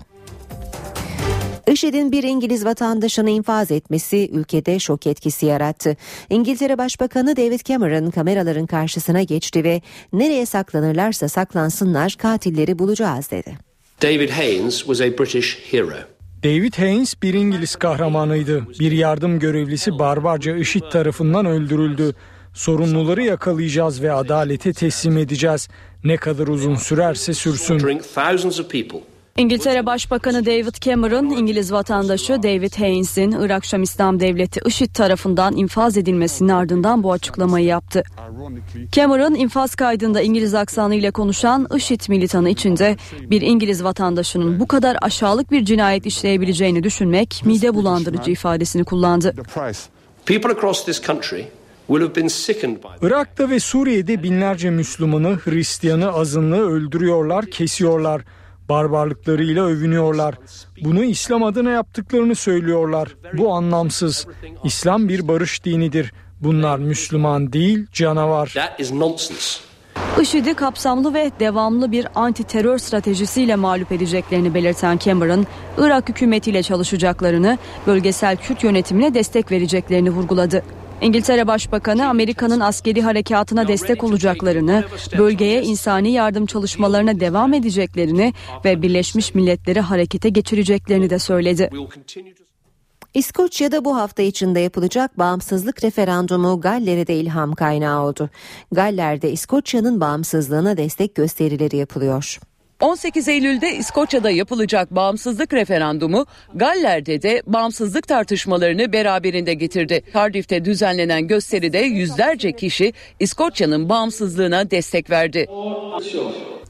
IŞİD'in bir İngiliz vatandaşını infaz etmesi ülkede şok etkisi yarattı. İngiltere Başbakanı David Cameron kameraların karşısına geçti ve nereye saklanırlarsa saklansınlar katilleri bulacağız dedi. David Haynes was a British hero. David Haynes bir İngiliz kahramanıydı. Bir yardım görevlisi barbarca IŞİD tarafından öldürüldü. Sorumluları yakalayacağız ve adalete teslim edeceğiz. Ne kadar uzun sürerse sürsün. İngiltere Başbakanı David Cameron, İngiliz vatandaşı David Haynes'in Irak Şam İslam Devleti IŞİD tarafından infaz edilmesinin ardından bu açıklamayı yaptı. Cameron infaz kaydında İngiliz aksanıyla konuşan IŞİD militanı içinde bir İngiliz vatandaşının bu kadar aşağılık bir cinayet işleyebileceğini düşünmek mide bulandırıcı ifadesini kullandı. People across this country Irak'ta ve Suriye'de binlerce Müslümanı, Hristiyanı, azınlığı öldürüyorlar, kesiyorlar. Barbarlıklarıyla övünüyorlar. Bunu İslam adına yaptıklarını söylüyorlar. Bu anlamsız. İslam bir barış dinidir. Bunlar Müslüman değil, canavar. IŞİD'i kapsamlı ve devamlı bir anti terör stratejisiyle mağlup edeceklerini belirten Cameron, Irak hükümetiyle çalışacaklarını, bölgesel Kürt yönetimine destek vereceklerini vurguladı. İngiltere Başbakanı Amerika'nın askeri harekatına destek olacaklarını, bölgeye insani yardım çalışmalarına devam edeceklerini ve Birleşmiş Milletleri harekete geçireceklerini de söyledi. İskoçya'da bu hafta içinde yapılacak bağımsızlık referandumu Galler'e de ilham kaynağı oldu. Galler'de İskoçya'nın bağımsızlığına destek gösterileri yapılıyor. 18 Eylül'de İskoçya'da yapılacak bağımsızlık referandumu Galler'de de bağımsızlık tartışmalarını beraberinde getirdi. Cardiff'te düzenlenen gösteride yüzlerce kişi İskoçya'nın bağımsızlığına destek verdi.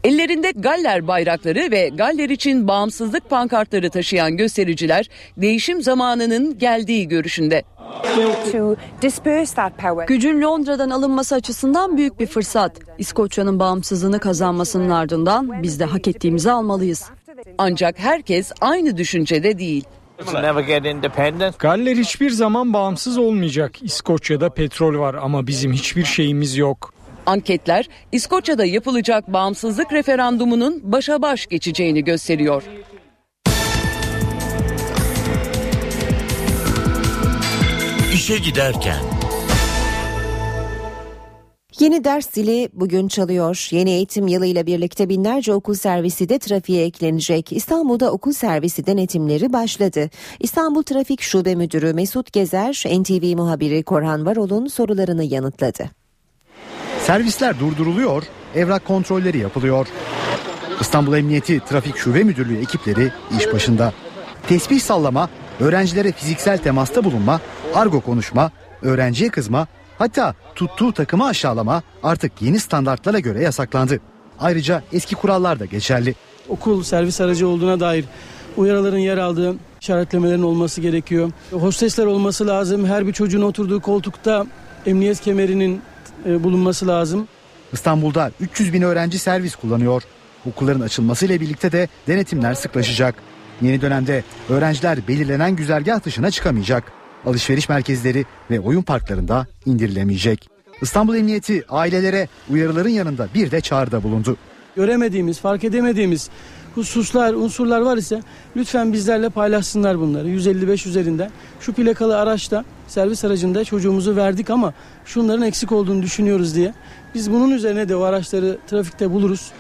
Ellerinde Galler bayrakları ve Galler için bağımsızlık pankartları taşıyan göstericiler değişim zamanının geldiği görüşünde. Gücün Londra'dan alınması açısından büyük bir fırsat. İskoçya'nın bağımsızlığını kazanmasının ardından biz de hak ettiğimizi almalıyız. Ancak herkes aynı düşüncede değil. Galler hiçbir zaman bağımsız olmayacak. İskoçya'da petrol var ama bizim hiçbir şeyimiz yok. Anketler İskoçya'da yapılacak bağımsızlık referandumunun başa baş geçeceğini gösteriyor. İşe giderken Yeni ders zili bugün çalıyor. Yeni eğitim yılıyla birlikte binlerce okul servisi de trafiğe eklenecek. İstanbul'da okul servisi denetimleri başladı. İstanbul Trafik Şube Müdürü Mesut Gezer, NTV muhabiri Korhan Varol'un sorularını yanıtladı. Servisler durduruluyor, evrak kontrolleri yapılıyor. İstanbul Emniyeti Trafik Şube Müdürlüğü ekipleri iş başında. Tesbih sallama, öğrencilere fiziksel temasta bulunma, argo konuşma, öğrenciye kızma, hatta tuttuğu takımı aşağılama artık yeni standartlara göre yasaklandı. Ayrıca eski kurallar da geçerli. Okul servis aracı olduğuna dair uyarıların yer aldığı işaretlemelerin olması gerekiyor. Hostesler olması lazım. Her bir çocuğun oturduğu koltukta emniyet kemerinin e, bulunması lazım. İstanbul'da 300 bin öğrenci servis kullanıyor. Okulların açılmasıyla birlikte de denetimler sıklaşacak. Yeni dönemde öğrenciler belirlenen güzergah dışına çıkamayacak. Alışveriş merkezleri ve oyun parklarında indirilemeyecek. İstanbul Emniyeti ailelere uyarıların yanında bir de çağrıda bulundu. Göremediğimiz, fark edemediğimiz hususlar, unsurlar var ise lütfen bizlerle paylaşsınlar bunları. 155 üzerinde şu plakalı araçta servis aracında çocuğumuzu verdik ama şunların eksik olduğunu düşünüyoruz diye. Biz bunun üzerine de o araçları trafikte buluruz.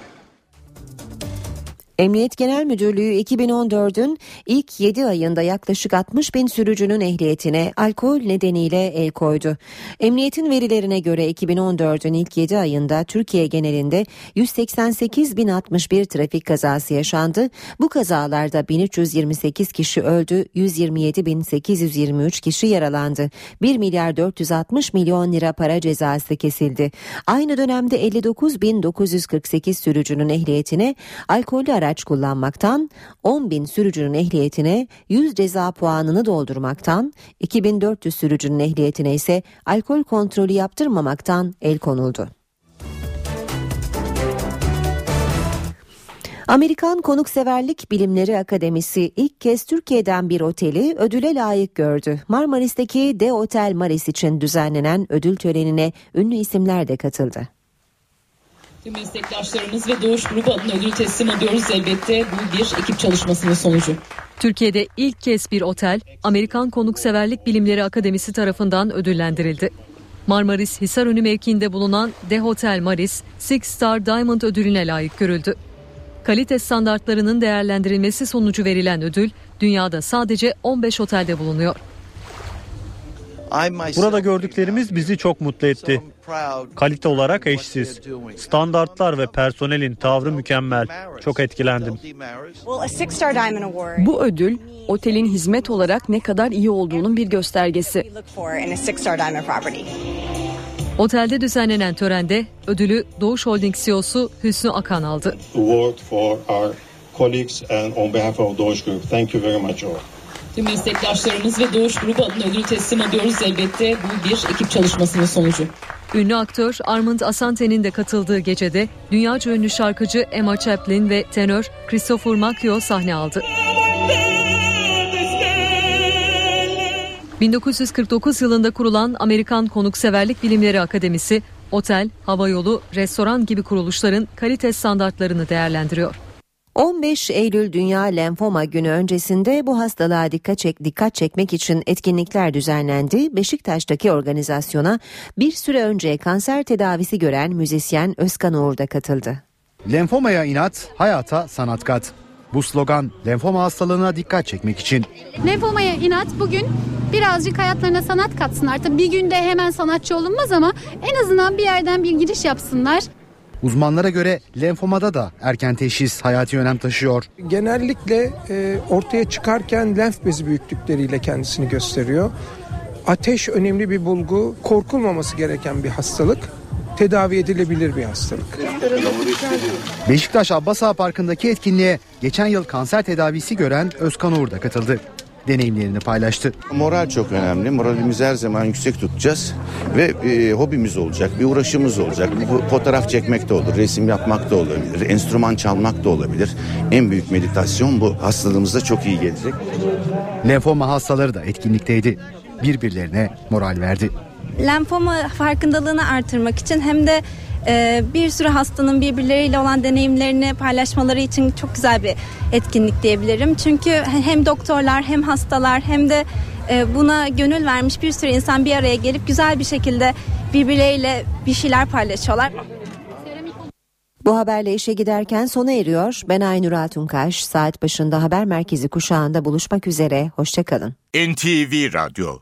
Emniyet Genel Müdürlüğü 2014'ün ilk 7 ayında yaklaşık 60 bin sürücünün ehliyetine alkol nedeniyle el koydu. Emniyetin verilerine göre 2014'ün ilk 7 ayında Türkiye genelinde 188.061 trafik kazası yaşandı. Bu kazalarda 1328 kişi öldü, 127.823 kişi yaralandı. 1 milyar 460 milyon lira para cezası kesildi. Aynı dönemde 59.948 sürücünün ehliyetine alkollü araç araç kullanmaktan, 10 bin sürücünün ehliyetine 100 ceza puanını doldurmaktan, 2400 sürücünün ehliyetine ise alkol kontrolü yaptırmamaktan el konuldu. Amerikan Konukseverlik Bilimleri Akademisi ilk kez Türkiye'den bir oteli ödüle layık gördü. Marmaris'teki De Otel Maris için düzenlenen ödül törenine ünlü isimler de katıldı. Tüm meslektaşlarımız ve Doğuş Grubu adına ödül teslim ediyoruz. Elbette bu bir ekip çalışmasının sonucu. Türkiye'de ilk kez bir otel Amerikan Konukseverlik Bilimleri Akademisi tarafından ödüllendirildi. Marmaris Hisarönü mevkiinde bulunan De Hotel Maris Six Star Diamond ödülüne layık görüldü. Kalite standartlarının değerlendirilmesi sonucu verilen ödül dünyada sadece 15 otelde bulunuyor. Burada gördüklerimiz bizi çok mutlu etti. Kalite olarak eşsiz. Standartlar ve personelin tavrı mükemmel. Çok etkilendim. Bu ödül otelin hizmet olarak ne kadar iyi olduğunun bir göstergesi. Otelde düzenlenen törende ödülü Doğuş Holding CEO'su Hüsnü Akan aldı. Tüm meslektaşlarımız ve Doğuş Grubu adına ödül teslim ediyoruz. Elbette bu bir ekip çalışmasının sonucu. Ünlü aktör Armand Asante'nin de katıldığı gecede dünyaca ünlü şarkıcı Emma Chaplin ve tenör Christopher Macchio sahne aldı. 1949 yılında kurulan Amerikan Konukseverlik Bilimleri Akademisi, otel, havayolu, restoran gibi kuruluşların kalite standartlarını değerlendiriyor. 15 Eylül Dünya Lenfoma Günü öncesinde bu hastalığa dikkat, çek, dikkat çekmek için etkinlikler düzenlendi. Beşiktaş'taki organizasyona bir süre önce kanser tedavisi gören müzisyen Özkan Uğur da katıldı. Lenfomaya inat, hayata sanat kat. Bu slogan lenfoma hastalığına dikkat çekmek için. Lenfomaya inat bugün birazcık hayatlarına sanat katsınlar. Tabii bir günde hemen sanatçı olunmaz ama en azından bir yerden bir giriş yapsınlar. Uzmanlara göre lenfomada da erken teşhis hayati önem taşıyor. Genellikle e, ortaya çıkarken lenf bezi büyüklükleriyle kendisini gösteriyor. Ateş önemli bir bulgu, korkulmaması gereken bir hastalık, tedavi edilebilir bir hastalık. Beşiktaş Abbas Ağa Parkı'ndaki etkinliğe geçen yıl kanser tedavisi gören Özkan Uğur da katıldı deneyimlerini paylaştı. Moral çok önemli. Moralimizi her zaman yüksek tutacağız ve e, hobimiz olacak, bir uğraşımız olacak. Bu fotoğraf çekmek de olur, resim yapmak da olabilir, enstrüman çalmak da olabilir. En büyük meditasyon bu. Hastalığımızda çok iyi gelecek. Lenfoma hastaları da etkinlikteydi. Birbirlerine moral verdi. Lenfoma farkındalığını artırmak için hem de bir sürü hastanın birbirleriyle olan deneyimlerini paylaşmaları için çok güzel bir etkinlik diyebilirim. Çünkü hem doktorlar hem hastalar hem de e, buna gönül vermiş bir sürü insan bir araya gelip güzel bir şekilde birbirleriyle bir şeyler paylaşıyorlar. Bu haberle işe giderken sona eriyor. Ben Aynur Altunkaş. Saat başında haber merkezi kuşağında buluşmak üzere. Hoşçakalın. NTV Radyo